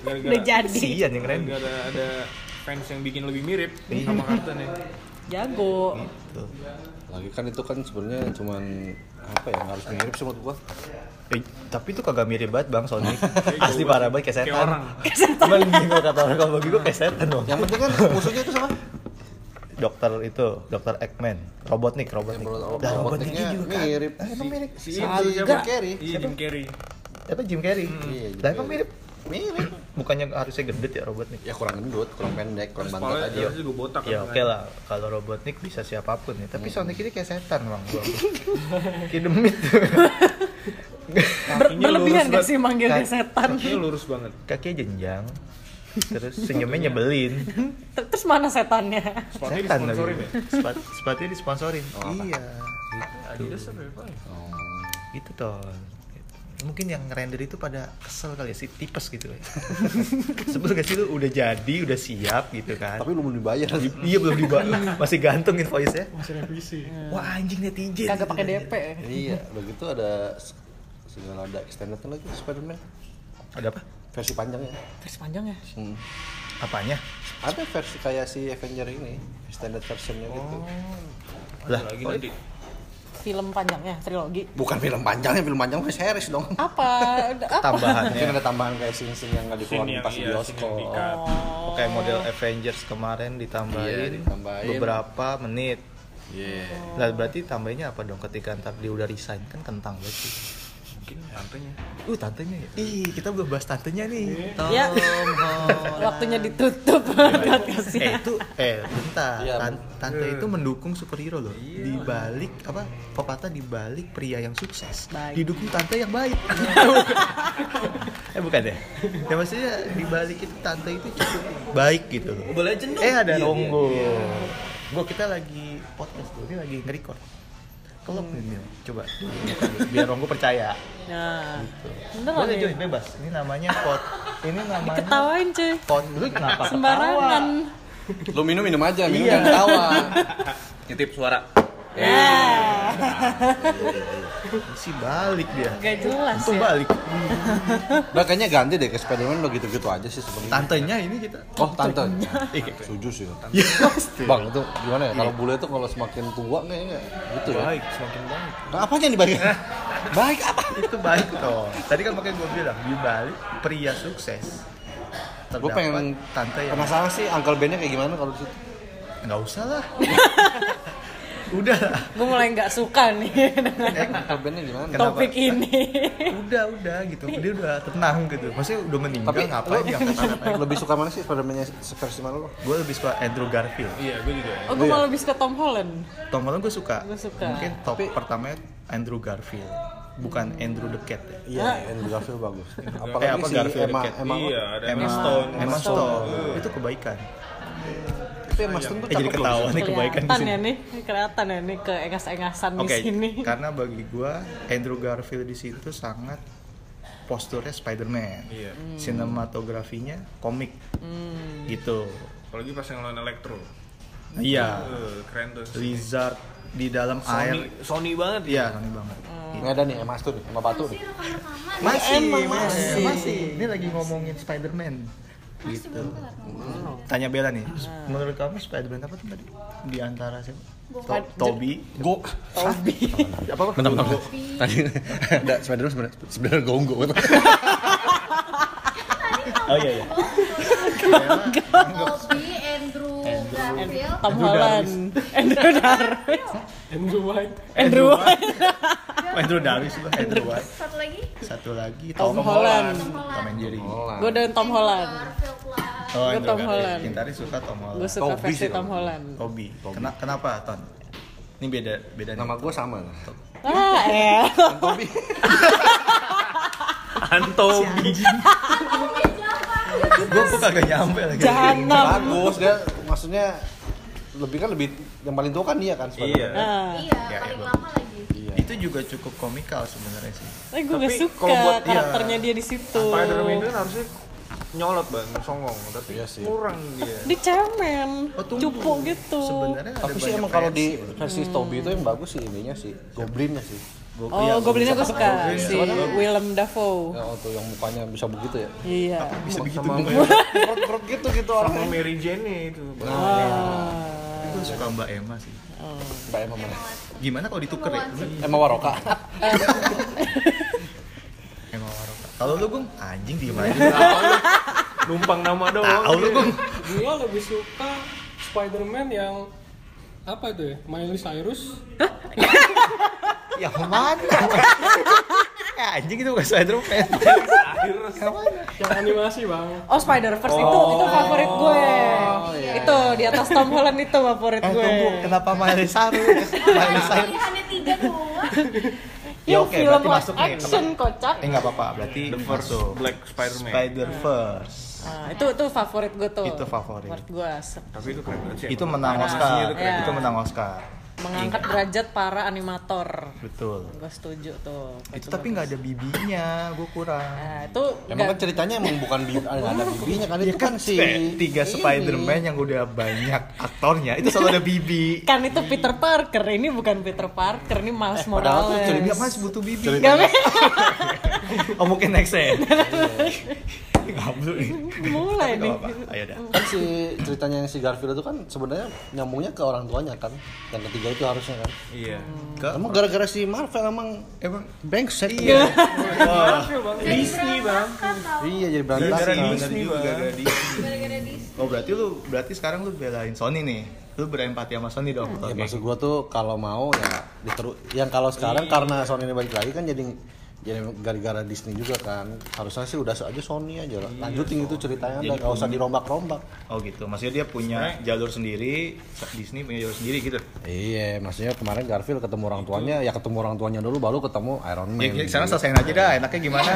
Udah jadi. Sian yang render. gara-gara ada fans yang bikin lebih mirip Iya. sama kartunnya. Jago. Gitu. Lagi kan itu kan sebenarnya cuman apa ya harus mirip sih menurut gua. Eh, tapi itu kagak mirip banget Bang Sonic. (laughs) Asli parah banget kayak setan. Kayak orang. (laughs) Cuman gua kata orang kalau bagi gua kayak setan dong. Yang penting kan musuhnya itu sama. Dokter itu, Dokter Eggman, Robotnik, Robotnik. Dah, Robotniknya juga kan. mirip. Emang mirip. Si Si si Jim Carrey. Iya, Jim Carrey. Apa Jim Carrey? Iya, Jim Lah emang mirip. Mirip. Bukannya harusnya gendut ya Robotnik? Ya kurang gendut, kurang pendek, kurang bantet Kepala aja. dia juga botak Ya kan. oke lah, kalau Robotnik bisa siapa pun ya. Tapi Sonic ini kayak setan bang. (laughs) kayak demit. Ber- berlebihan gak sih manggil dia Kaki- setan? Kakinya lurus banget. Kakinya jenjang. Terus senyumnya nyebelin. Terus mana setannya? Sepatunya Setan lagi. disponsorin ya? Sepat, sepatunya disponsorin. Oh, iya. Adidas apa ya? Oh. Gitu toh. Mungkin yang render itu pada kesel kali ya, si tipes gitu ya. (laughs) Sebel gak sih lu udah jadi, udah siap gitu kan. Tapi lu belum dibayar. iya belum dibayar, (laughs) masih gantung invoice-nya. Masih revisi. Wah anjing netizen. Kagak pakai DP. iya, begitu ada segala ada extendednya lagi Spider-Man. Ada apa? Versi panjangnya. Versi panjang ya? Hmm. Apanya? Ada versi kayak si Avenger ini, extended versionnya gitu. Lah, Lagi oh, nanti. Film panjangnya, trilogi. Bukan film panjangnya, film panjang mah series dong. Apa? (laughs) Apa? tambahannya. Mungkin ada tambahan kayak scene-scene yang nggak Scene dikeluarin yang pas iya, scene bioskop. Oh. Kayak model Avengers kemarin ditambahin, Iya, ditambahin. beberapa menit. Iya. Lah berarti tambahinnya apa dong ketika ntar dia udah resign kan kentang berarti. Mungkin tantenya. Uh tantenya ya. Ih kita belum bahas tantenya nih. Tom Ya. Holland. Waktunya ditutup podcastnya. (laughs) eh itu eh bentar Iya. Tan- tante itu mendukung superhero loh di balik apa pepatah di balik pria yang sukses Baik. didukung tante yang baik (laughs) eh bukan ya ya maksudnya di balik itu tante itu cukup baik gitu loh dong. eh ada Iya, Ronggo gua kita lagi podcast tuh ini lagi nge-record kelop nih Mil. coba (laughs) biar Ronggo percaya Nah, bener boleh nih. Joy bebas ini namanya pot ini namanya Ketawain cuy. pot lu kenapa Sembarangan. Lu minum minum aja, minum Iya. jangan ketawa. (laughs) Titip suara. Ya. si balik dia Gak jelas Untung ya. balik (laughs) Udah kayaknya ganti deh ke Spider-Man udah gitu-gitu aja sih sebenarnya. tantenya ini kita Oh, tante. Ih, Setuju sih. ya (laughs) Bang, itu gimana ya? Kalau bule itu kalau semakin tua kayaknya gitu ya. Baik, semakin baik. Nah, apanya nih baik? baik apa? itu baik toh tadi kan makanya gue bilang di balik pria sukses Gue pengen tante yang penasaran sih Uncle Ben-nya kayak gimana kalau di situ. nggak usah lah (laughs) udah Gue mulai nggak suka nih dengan Eh, gimana? Kenapa? topik ini. udah udah gitu dia udah tenang gitu maksudnya udah meninggal Tapi ngapain diangkat (laughs) lebih suka mana sih Spider-Man-nya versi mana lo? gue lebih suka Andrew Garfield Iya, gue juga. Oh, gue malah lebih suka Tom Holland. Tom Holland gue suka Gua suka. mungkin top pertamanya Andrew Garfield bukan Andrew the Cat ya Iya, Andrew Garfield bagus. Apalagi Eh, apa si Garfield Emma, Cat? Emma, Iya, ada Emma Emma Stone. Emma Stone itu kebaikan Tapi Emma Stone tuh eh jadi ketawa nih kebaikan di sini ya nih, kelihatan ya nih keengas-engasan di Oke, sini. karena bagi gua Andrew Garfield di situ sangat posturnya Spider-Man. Iya. Sinematografinya komik. Gitu. Apalagi pas yang lawan Electro. Iya. Eh, keren tuh. Lizard di dalam Sony, air. Sony banget Iya, Sony banget. Ini ada nih emas tuh sama batu nih. Masih masih, masih. masih. Ini lagi ngomongin Spider-Man. Masih belum kelar. Tanya Bella nih, menurut kamu Spider-Man apa tuh tadi? Di antara siapa? To- Toby. Go. Tobi. (laughs) Apa? apa? Bentar, bentar. Tadi ada Spider-Man sebenarnya sebenarnya gonggo. (laughs) Oh iya iya. Toby, Andrew, Garfield, Tom Holland. (laughs) Andrew Darwin. Andrew White. Andrew White. Andrew Davis juga Andrew White. (laughs) satu lagi Satu lagi Tom Tom, Holland. Tom and Jerry. Gue dan Tom Holland. Lah. Oh, Gua Andrew Tom. Holland. Gintari suka Tom Holland. Gue suka Toby versi Tom. Holland. Toby. Kena- kenapa, Ton? Ini beda beda. Nama gue sama. Ah, eh. (laughs) Tobi. Antobi. Gue kok kagak nyampe lagi. Jahanam. Bagus dia maksudnya lebih kan lebih yang paling tua kan dia kan Iya. Ah. Iya, Ya, paling ya, lama lagi. Iya. Itu juga cukup komikal sebenarnya sih. Tapi gue gak suka kalau buat- iya. karakternya dia di situ. Spider-Man itu kan harusnya nyolot bang, songong, tapi Iya sih. kurang dia. Di cemen, Oh, cupu gitu. Sebenarnya Tapi sih emang kalau di versi. versi Toby itu yang bagus sih ininya sih, goblinnya sih. Gua- Oh, iya, Goblinnya gue suka Goblin, si Willem Dafoe. Ya tuh yang mukanya bisa begitu ya. Iya. bisa begitu. Sama, Perut-perut (laughs) gitu gitu sama orangnya. Mary Jane itu. Bang. Ah. Gue suka Mbak Emma sih. Mbak Emma mana? Gimana kalau dituker ya? Emma Waroka. Emma Waroka. (laughs) Kalau lu Gung, anjing diem aja. (laughs) Numpang nama doang. Tahu lu. Gung. Gua lebih suka Spider-Man yang apa itu ya? Miley Cyrus. Yang mana? Eh, anjing itu bukan Spider-Man. Yang animasi bang. Oh Spider Verse itu itu favorit gue. Itu di atas Tom Holland itu favorit Eh gue. tunggu, kenapa Miley Cyrus? (laughs) Miley Cyrus. Hanya tiga doang. Ya oke, film berarti masuk nih. action kocak. Eh nggak apa-apa, berarti The first masuk. Black Spider-Man. Spider-Verse. Nah, itu itu favorit gue tuh. Itu favorit. Favorit gue Tapi itu keren banget sih. Itu menang Oscar. itu keren. Iya. Itu menang Oscar. mengangkat derajat para animator. Betul. Gue setuju tuh. Itu tapi nggak ada bibinya, gue kurang. Nah, itu Emang kan ceritanya emang bukan bi nggak (laughs) ada bibinya kan itu kan si Eh, tiga. Spider-Man yang udah banyak aktornya itu selalu ada bibi. kan itu Peter Parker ini bukan Peter Parker ini Miles Eh, padahal tuh Morales. Jadi mas butuh bibi. Ceritanya- Gak (laughs) Oh mungkin next (laughs) ya. Nih. mulai Tapi nih. Ayo dah. kan si ceritanya yang si Garfield itu kan sebenarnya nyambungnya ke orang tuanya kan yang ketiga itu harusnya kan Iya. Ke emang gara-gara si Marvel emang emang brengsek Iya. Wah, Disney bang. iya jadi berantakan Bang. gara-gara Disney. Gara-gara Disney. Oh berarti lu berarti sekarang lu belain Sony nih. Lu berempati sama Sony dong. ya Oke. maksud gua tuh kalau mau ya diteru yang kalau sekarang karena Sony ini balik lagi kan jadi jadi gara-gara Disney juga kan harusnya sih udah aja Sony aja lah lanjutin itu ceritanya Jadi udah nggak usah dirombak-rombak Oh gitu. Maksudnya dia punya jalur sendiri, Disney punya jalur sendiri gitu. iya maksudnya kemarin Garfield ketemu orang tuanya ya ketemu orang tuanya dulu baru ketemu Iron Man Ya, ya sekarang selesaiin aja dah. Enaknya gimana?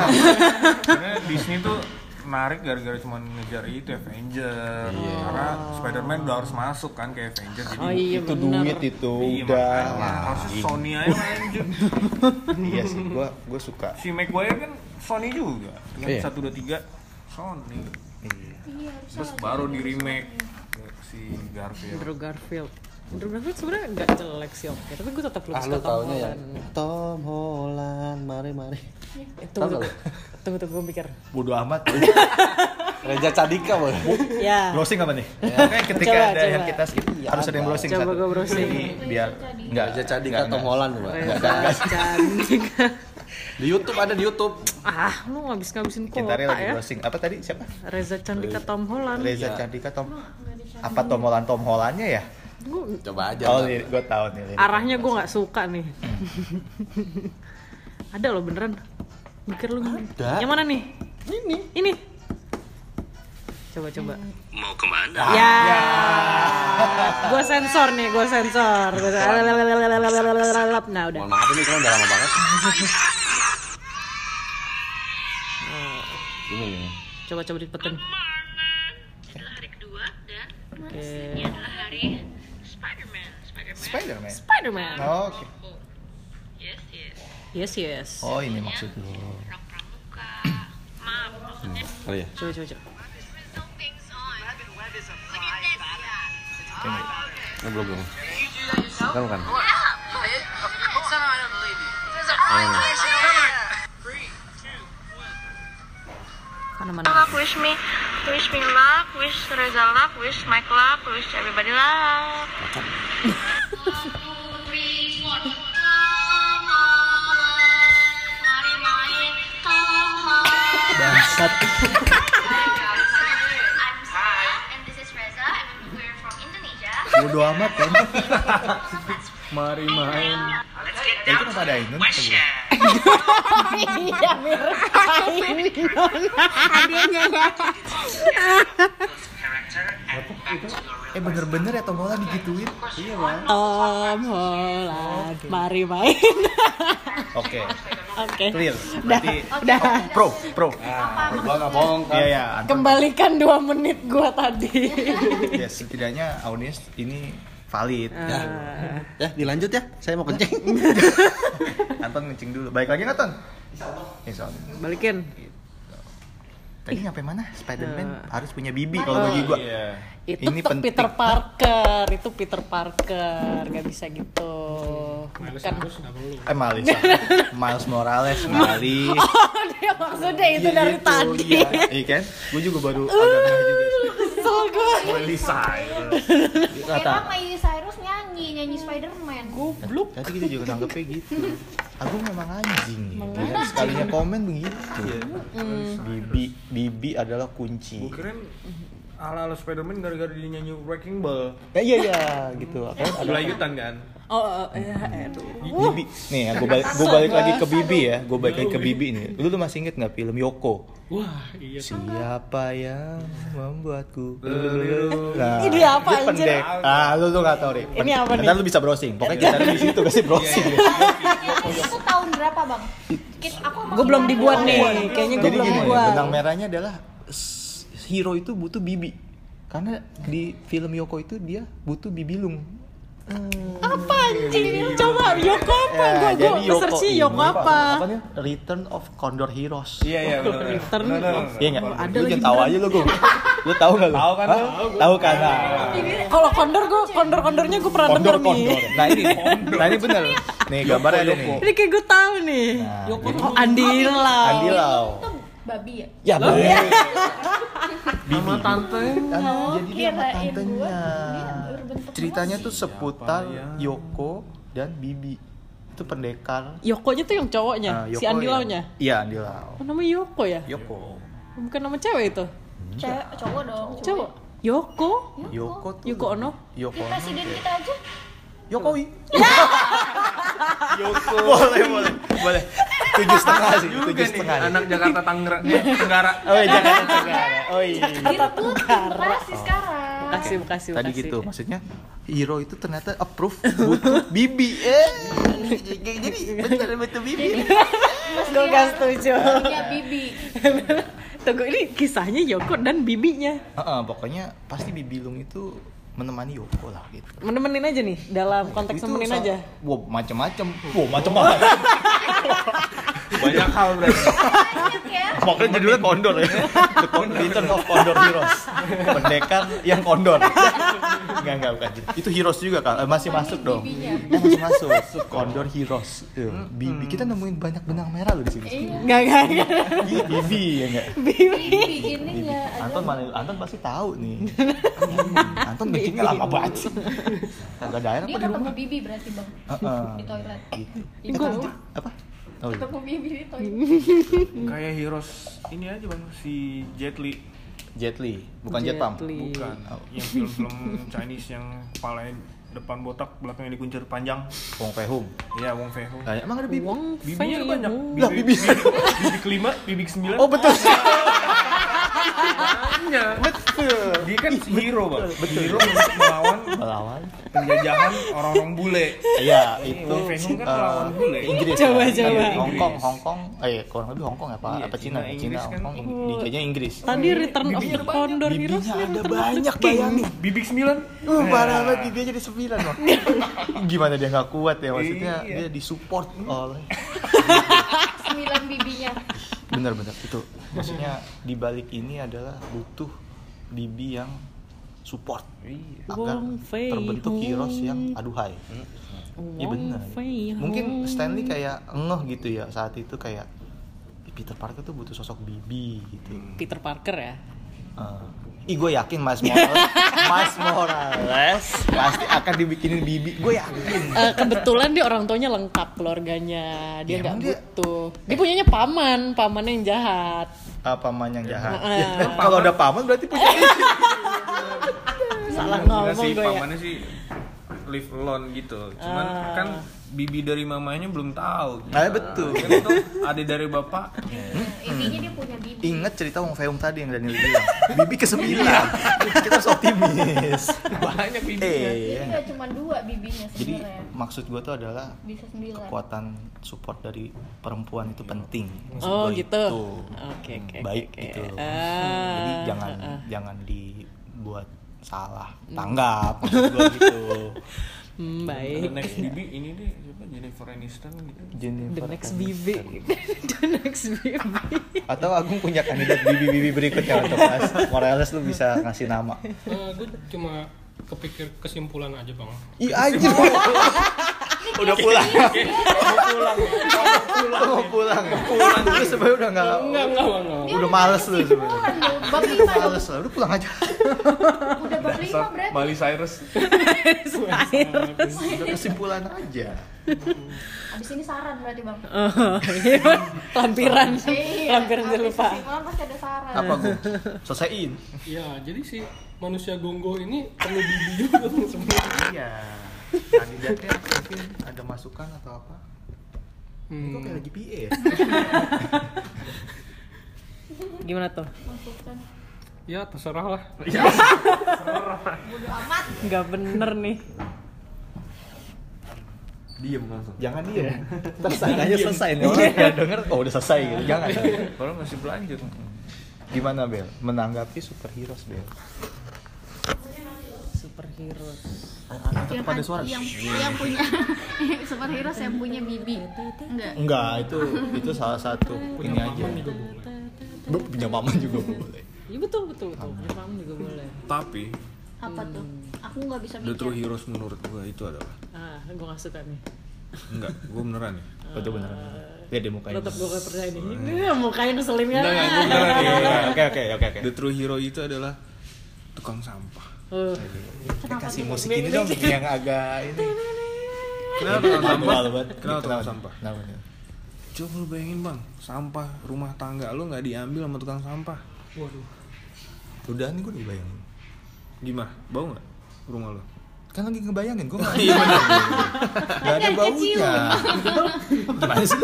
(laughs) Karena Disney tuh menarik gara-gara cuma ngejar itu Avenger. Karena Spider-Man udah harus masuk kan kayak Avenger. Jadi Oh iya itu benar. duit itu Iya, udah. makanya. harusnya Sony aja lanjut. (laughs) iya sih, gua gua suka. si Maguire kan Sony juga. Kan Iya. satu dua tiga Sony. Iya. Iya, Terus baru di remake si Garfield. Andrew Garfield. Andrew Garfield sebenarnya nggak jelek sih oke, tapi gue tetap lebih ah suka lu Tom ya Holland. Tom Holland mari mari Tahu Tunggu, nggak tunggu, tunggu, gue pikir. Bodoh amat. (laughs) Reja Cadika boleh Ya. browsing apa nih? Kan ketika Coba, ada coba. yang kita skip harus ada yang browsing Coba satu. gua browsing. Jadi biar enggak Reja Cadika enggak, Tom enggak. Holland Mbak. Reza cantik. di YouTube ada di YouTube ah, lu ngabis ngabisin kota Gintari lagi ya. browsing. Apa tadi siapa? Reza Candika Tom Holland. Reza Candika Tom. Apa Tom Holland Tom Hollandnya ya? Gua- coba aja Oh, lirik gua tahu nih. arahnya gue nggak suka nih. (laughs) ada loh beneran. Mikir lu Ada. Yang mana nih? ini Ini. Coba coba. Mau ke mana? Ya. Gue sensor nih, gue sensor. Nah udah. mohon maaf ini kan udah lama banget nih Coba coba dipetin. Adalah hari kedua dan Oke. Spider-Man. Spider-Man. Spider-Man. Spider-Man. Oh, Oke. Yes, yes. Yes yes. Oh, ini maksud lu. Orang pramuka. Kali ya? Coba coba coba. Oh, belum belum. Kan kan. Mana mana. Luck, wish me, wish me luck, wish Reza luck, wish Mike luck, wish everybody luck. Bangsat. I'm Sarah, and this is Reza, and we're from Indonesia. Bodo amat kan. (laughs) Mari main. Ya, itu kenapa ada Ainun? Iya mirip Hadiahnya ya. Eh bener-bener ya Tom Holland digituin. Iya bang. Tom Holland, mari main. Oke, Oke. clear. Berarti dah. pro, pro. Gua nggak bohong kan. Iya ya. Kembalikan dua menit gua tadi. Ya setidaknya audiens ini valid. Ah. Ya, dilanjut ya. Saya mau kencing. (laughs) Anton ngencing dulu. Baik lagi nggak Ton? Insya Allah. Balikin. Tadi nyampe mana? Spider-Man Eh. harus punya bibi kalau bagi gua. Itu Ini penting. Peter Parker, itu Peter Parker, nggak bisa gitu. Miles Bukan. Nggak perlu. Eh Miles, Miles Morales (laughs) kali. Oh, dia maksudnya itu Iya, dari itu, tadi. Iya, iya kan? Gue juga baru agak ngeh juga. Kesel gue. Miley Cyrus. Kata, Miley Cyrus nyanyi, nyanyi Spider-Man. Goblok. Tadi kita juga nanggepnya gitu. Aku memang anjing ya. Sekalinya komen begitu. Bibi, Bibi adalah kunci. Gue kirain ala-ala Spider-Man gara-gara dia nyanyi Wrecking Ball. Eh, iya iya gitu. Kan ada Berlayutan kan? Oh, ya, aduh. Bibi. Nih, ya, gue balik, gue balik lagi ke Bibi ya. Gue balik lagi ke Bibi nih. Lu tuh masih inget nggak film Yoko? Wah, iya. Siapa yang membuatku Liru. Nah, Ini apa, anjir? pendek. Ah, lu tuh gak tau deh. Ini apa nih? Ntar lu bisa browsing. Pokoknya kita di situ kasih browsing. Itu tahun berapa bang? Kit, aku Gue belum dibuat nih, kayaknya gue belum dibuat. benang merahnya adalah hero itu butuh bibi. Karena di film Yoko itu dia butuh bibilung. Apa anjing? Coba Yoko apa? Ya, Gue jadi gue search ini, Yoko apa? Apa? Return of Condor Heroes. Iya iya benar. Return of Iya nggak? ada lu lagi jangan tahu aja lu gue. Lu tahu nggak lu? Tahu kan lu? Tahu kan? Nah. Kalau kondor gue kondor kondornya gue pernah denger nih. Nah ini, nah ini bener. Nih gambarnya ada nih. Ini kayak gue tahu nih. Nah, Yoko jadi- oh, Andi Lau. Andi Lau. itu babi ya? Ya boleh. Sama tante. Jadi dia sama kirain tantenya. Dia berbentuk Ceritanya tuh seputar Yoko dan Bibi. Itu pendekar. Yokonya tuh yang cowoknya, si Yoko Andi yang- Lau-nya. Iya, Andi Lau. Oh, namanya Yoko ya? Yoko. Bukan nama cewek itu. cewek cowok dong. Cowok. Yoko. Yoko tuh. Yoko Ono. Yoko Ono. presiden kita aja. Yokowi. (laughs) Yoko. Boleh, boleh, boleh. Tujuh setengah sih, Juga tujuh nih setengah. nih. anak Jakarta Tangerang Tenggara. Oh iya, Jakarta Tenggara. Oh iya. Bekasi. Makasih, makasih, Tadi gitu, maksudnya hero itu ternyata approve butuh bibi. Eh, jadi bener butuh bibi. (laughs) Gue gak setuju. Punya bibi. (laughs) Tunggu ini kisahnya Yoko dan bibinya. Heeh, pokoknya pasti bibilung itu menemani Yoko lah gitu. Menemenin aja nih dalam konteks Itu nemenin sa- aja. Wow, macem-macem. Wow, macem-macem. (laughs) Banyak hal berarti. Banyak ya. Makanya judulnya Kondor ya. The Return of Condor Heroes. Pendekar yang kondor. Enggak, enggak bukan. Itu Heroes juga kan. masih masuk dong. Eh, masih masuk. Condor Heroes. Tuh, Bibi kita nemuin banyak benang merah loh di sini. Enggak, enggak, enggak. Iya, Bibi ya enggak? Bibi gini nggak ada. Anton mana? Anton pasti tahu nih. Anton kencingnya lama banget sih. Kagak ada air apa Dia di ketemu rumah? bibi berarti bang Heeh. di toilet. Gitu. Itu apa? Oh, iya. ketemu bibi di toilet. (laughs) Kayak heroes ini aja bang si Jet Li. Jet Li, bukan Jet Pump. Jet Li. Bukan. Yang film-film (laughs) Chinese yang kepalanya depan botak, belakangnya dikuncir panjang. Wong Fei Hung. Iya, Wong Fei Hung. Nah, emang ada bibi? Wong Bibinya Fei banyak. Hung. Lah, bibi. bibi kelima, bibi kesembilan. Oh betul. (laughs) banyak. betul. Dia kan hero bang. Hero untuk melawan Melawan. penjajahan orang-orang bule. Iya, itu Hung kan eh, melawan bule. Inggris. Coba, kan? coba. Iya, Hong Kong, Hong Kong. Eh, kurang lebih Hong Kong ya, Pak? Iya, Apa Cina? Cina, Hong kan. Kong, dijajah Inggris. Tadi Return of the Condor Heroes ada banyak bayangin. Bibi sembilan. Uh, parah banget bibinya jadi sembilan loh. (laughs) Gimana dia nggak kuat ya maksudnya Iya. dia disupport oleh (laughs) Sembilan bibinya. Bener-bener itu. Maksudnya di balik ini adalah butuh bibi yang support. Agar Fei terbentuk heroes yang aduhai. Iya Fei mungkin. Stanley kayak ngeh gitu ya saat itu kayak "Ih, Peter Parker tuh butuh sosok bibi gitu. Peter Parker ya. Eh, Ih gue yakin Mas Morales (laughs) Mas Morales pasti akan dibikinin bibi. Gue yakin. Eh, kebetulan dia orang tuanya lengkap keluarganya. Dia Ya, nggak dia- butuh. Dia punyanya paman. Paman yang jahat. Apa paman yang jahat. Eh. kalau udah paman berarti punya salah ngomong gue ya. pamannya sih live alone gitu. Cuman Ah. kan bibi dari mamanya belum tahu. Ah, betul. Kan itu adik dari bapak. intinya dia punya bibi Ingat cerita Wong Feum tadi yang Daniel bilang Bibi ke sembilan Kita harus optimis Banyak bibinya. Eh, jadi nggak cuma dua bibinya Jadi sebenarnya maksud gue tuh adalah bisa sembilan Kekuatan support dari perempuan itu penting Maksud oh gitu itu. oke oke Baik oke. gitu Ah, Jadi jangan ah. jangan dibuat salah tanggap. Maksud gue gitu. (laughs) Hmm, The baik next bibi ini deh siapa? Jennifer Aniston gitu. the Jennifer next Aniston. bibi the next bibi (laughs) Atau Agung punya kandidat bibi-bibi berikutnya untuk Mas Morales lu bisa ngasih nama. Gue Eh, cuma kepikir kesimpulan aja bang Iya aja. (laughs) udah pulang. mau pulang. Mau pulang. Pulang. Lu sebenarnya udah enggak enggak enggak bang enggak. udah males lu sebenarnya. Bab lima males lah. Udah pulang aja. Udah bab lima berarti. Miley Cyrus. Udah kesimpulan aja. Abis ini saran berarti bang. Oh, iya. lampiran Iya, lampiran abis lupa kesimpulan pasti ada saran. Apa gue? Selesaiin. ya jadi si manusia gonggo ini perlu bibi juga Bang, sebenarnya Iya. Kandidatnya mungkin ada masukan atau apa? Ini kok kayak lagi PA ya? (laughs) gimana tuh Masukkan. ya terserah lah (laughs) Bodo amat. nggak bener nih Diem langsung. Jangan diem. (laughs) Selesai aja selesai nih. Orang udah denger, oh udah selesai gitu. Jangan. Orang masih berlanjut. Gimana Bel? Menanggapi superhero Bel? Superhero Yang, pada suara. yang, yang punya (laughs) superhero yang punya bibi. Enggak. Enggak, itu itu salah satu ini aja. Bu, punya paman juga boleh. iya betul betul betul punya paman juga boleh Tapi Apa tuh? Aku nggak bisa the true mikir. heroes menurut gua itu adalah ah gue gak suka nih enggak, gua beneran nih. Oh, itu beneran. Lihat deh mukanya. tetap gue percaya nih ini mukanya ngeselin kan Enggak, enggak, gua. Oke oke oke oke. The true hero itu adalah tukang sampah. Uh, Eh, kasih musik ini dong yang agak ini. Kenapa tukang sampah? Kenapa tukang sampah? Kenapa nih? Coba lu bayangin bang, sampah rumah tangga lu nggak diambil sama tukang sampah. waduh Udah nih gue udah bayangin. Gimana? Bau nggak rumah lu? Kan lagi ngebayangin gue nggak (laughs) Iya benar. Gak ada Kan baunya. Gimana sih?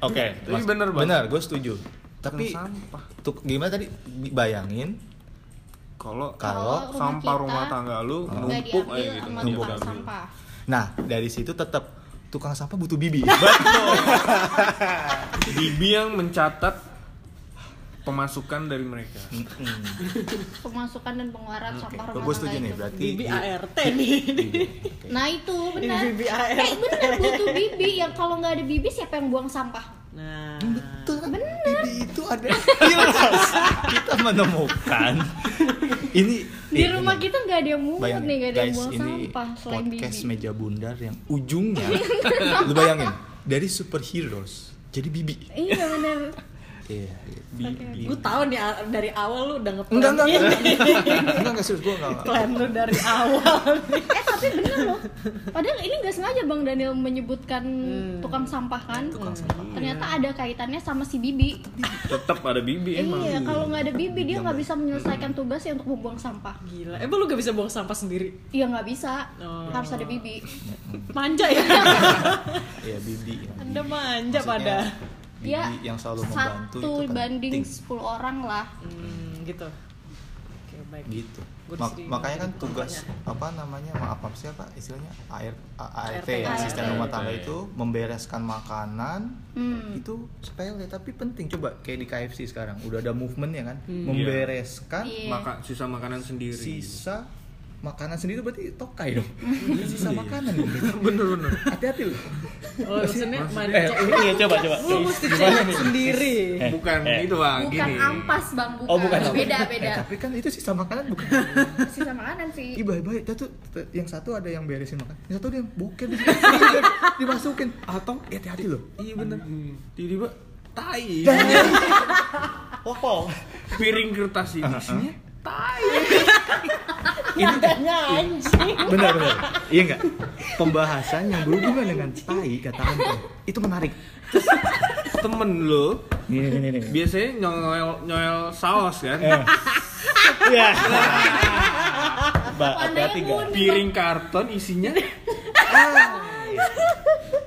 Oke, Tapi mas- bener, bener, gue setuju. Tapi sampah. tuh gimana tadi bayangin Kalau kalau sampah kita rumah tangga lu numpuk aja gitu, diambil. sampah. Nah, dari situ tetap tukang sampah butuh bibi. (laughs) Bibi yang mencatat pemasukan dari mereka. Pemasukan dan pengeluaran sampah rumah Gue setuju tangga nih, berarti bibi di- ART nih (laughs) Nah itu benar. bibi ART. Eh benar butuh bibi yang kalau nggak ada bibi siapa yang buang sampah? nah Betul kan? Ada jelas. Kita menemukan ini Di eh, rumah bener. kita nggak ada yang mulut Bayangin, nih, nggak ada yang guys, buang ini sampah selain podcast bibi. meja bundar yang ujungnya lu bayangin dari superheroes jadi bibi. Iya benar. Iya. Bibi. gue tahu nih dari awal lu udah ngeplan Enggak enggak enggak. (laughs) Enggak enggak serius gue enggak. plan lu dari awal Eh tapi bener loh. Padahal ini nggak sengaja Bang Daniel menyebutkan tukang sampah kan. Ternyata ada kaitannya sama si bibi. Tetap ada bibi emang. Iya, kalau nggak ada bibi dia nggak bisa menyelesaikan tugasnya untuk membuang sampah. gila emang lu gak bisa buang sampah sendiri Iya nggak bisa, Oh. harus ada bibi. manja ya Iya bibi. anda manja pada Dia yang selalu membantu Satu itu banding penting. 10 orang lah. hmm, gitu oke baik gitu Mak- di sini makanya kan tugas apa namanya maaf apa sih apa istilahnya AR, A- ART ya asisten rumah tangga itu membereskan makanan Hmm. itu sepele tapi penting coba kayak di KFC sekarang udah ada movement ya kan membereskan Iya. Maka sisa makanan sendiri. sisa makanan sendiri berarti tokai dong. (laughs) Sisa makanan (laughs) bener bener. Hati-hati lu Oh, maksudnya eh mancing. ini ya coba coba. Lu mesti cek sendiri. Eh, Bukan eh. itu bang, bukan gini. ampas bang bukan, oh bukan. Beda Eh, beda. tapi kan itu sisa makanan bukan. (laughs) Sisa makanan sih. Ih baik baik, tuh tuh, yang satu ada yang beresin makan, yang satu dia boker situ, dimasukin atau hati-hati loh. Iya bener. Tiba-tiba tai. Oh, Piring kertas ini. Isinya benar benar. Iya enggak? Pembahasan yang berhubungan dengan tai kata Anton itu menarik. temen lo Nih nih nih nih. biasanya nyoel nyoel saus kan. Eh. Iya. Mbak, hati-hati gak? Piring karton isinya (laughs)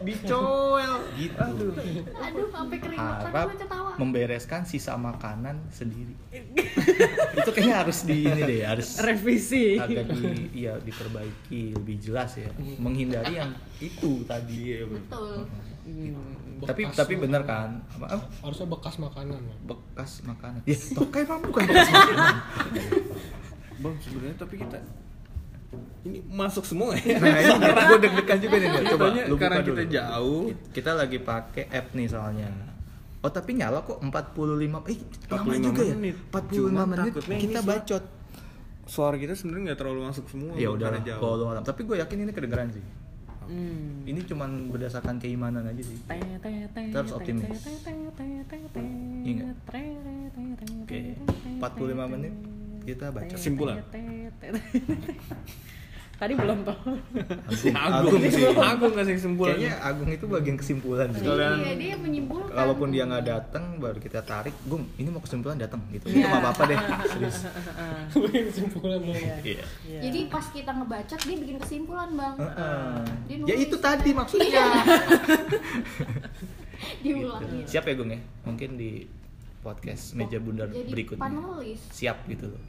dicoel Gitu. aduh. Sampai keringetan Harap membereskan sisa makanan sendiri. (laughs) itu kayaknya harus di ini deh, harus Revisi. agak di iya diperbaiki lebih jelas ya. Menghindari yang itu tadi. Betul. Tapi Bekas tapi bener kan? Apa ah, harusnya bekas makanan ya. bekas makanan. Ya tokai bukan bekas makanan. (laughs) Bang sebenarnya tapi kita ini masuk semua ya nah ini gue deg-degan juga nih coba lu buka karena dulu. kita jauh kita lagi pakai app nih soalnya Oh tapi nyala kok 45 Eh lama 45 juga ya menit. 45 Cuma menit kita bacot suara kita sebenarnya nggak terlalu masuk semua Ya udah karena jauh. alam Tapi gue yakin ini kedengeran sih Hmm. Ini cuman berdasarkan keimanan aja sih Kita harus optimis. Iya nggak? Oke 45 menit kita baca. Kesimpulan. Tadi belum toh. Agung, Agung sih. Agung kasih kesimpulan. Kayaknya Agung itu bagian kesimpulan sih. Kalian- iya dia menyimpulkan. Kalaupun dia nggak datang baru kita tarik Gung ini mau kesimpulan datang gitu. Itu nggak apa-apa deh. (laughs) Serius. Kesimpulan lo Iya. Jadi pas kita ngebacot dia bikin kesimpulan bang. Heeh. Dia Ya itu tadi maksudnya. (laughs) Diulangin Siap ya Gung ya? Mungkin di podcast meja bundar jadi berikutnya panelis Siap gitu loh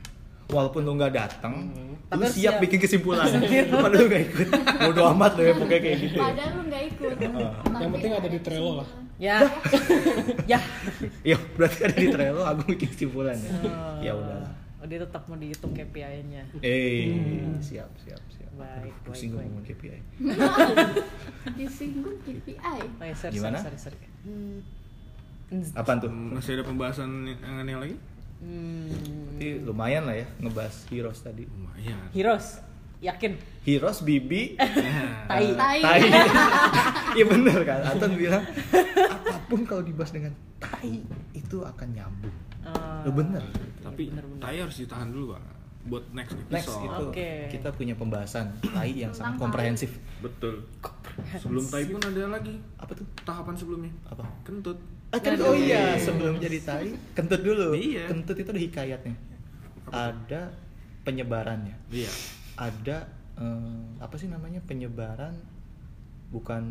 Walaupun lu nggak datang, lu Tapi harus siap, siap. bikin kesimpulan. (laughs) Padahal lu nggak ikut. Bodo amat lo ya pokoknya kayak gitu. ya. padahal lu nggak ikut Yang penting ada di Trello lah. Ya. (laughs) ya. Ya berarti ada di Trello aku bikin kesimpulan ya. Ya udah. Oh, dia tetap mau dihitung KPI-nya. Eh, siap, siap, siap. Baik, Pusing gue baik, baik. ngomong KPI. (laughs) disinggung KPI Oh, ya, sorry, Gimana? sorry, sorry, sorry. Hmm. Apaan tuh? masih ada pembahasan yang aneh lagi Hmm. Berarti lumayan lah ya ngebahas Heroes tadi. lumayan Heroes, yakin? Heroes, Bibi, (laughs) Tai. tai Tai. (laughs) Iya bener kan? Anton bilang apa pun kalau dibahas dengan tai itu akan nyambung. Lo bener. tapi tai harus ditahan dulu bang buat next episode Next itu Oke. kita punya pembahasan tai yang sangat komprehensif. betul sebelum tai pun ada lagi Apa tuh? tahapan sebelumnya Apa? kentut Ah, kentut. Oh iya, sebelum jadi tai, kentut dulu. Iya. Kentut itu ada hikayatnya. Ada penyebarannya. iya Ada eh, apa sih namanya penyebaran bukan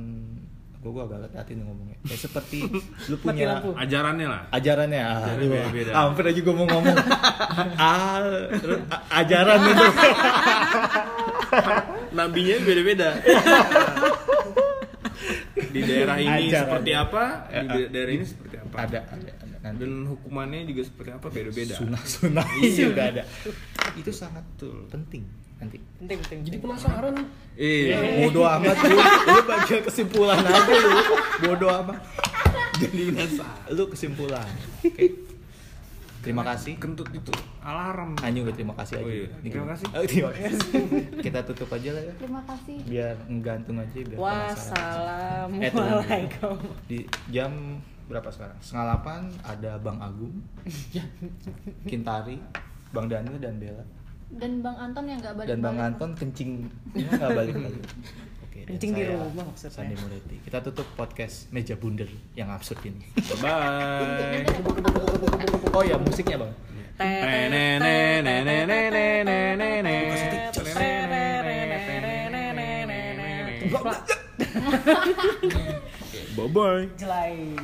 gue gue agak hati-hati nih ngomongnya. Kayak seperti (laughs) lu punya lampu. ajarannya lah ajarannya ah, Ajaran aduh, beda-beda. hampir aja gue mau ngomong (laughs) ah, ajaran itu (laughs) nabinya beda-beda di daerah ini Ajaran. seperti apa? Di da- daerah ini seperti apa? ada ada ada. Nanti. Dan hukumannya juga seperti apa? Beda-beda. Sunah sunah juga ada. Itu sangat penting. Nanti. Penting, penting. Jadi penasaran. iya. Bodoh amat lu. Lu bagian kesimpulan aja lu. Bodoh amat. Jadi biasa lu kesimpulan. Oke terima kasih. Kentut itu. Alarm. Anyu terima kasih aja. Oh iya. Terima kasih. Oh, terima kasih (laughs) kita tutup aja lah ya. Terima kasih. Biar nggantung aja biar penasaran. Eh. Wassalamualaikum. di jam berapa sekarang? Setengah delapan ada bang Agung (laughs) Kintari bang Daniel dan Bella. Dan bang Anton yang nggak balik dan bang Anton kencing. Nggak balik lagi (laughs) Oke, Kencing di rumah maksudnya. Sandi Mureti kita tutup podcast meja bundar yang absurd ini bye oh ya musiknya bang bye bye Jelai.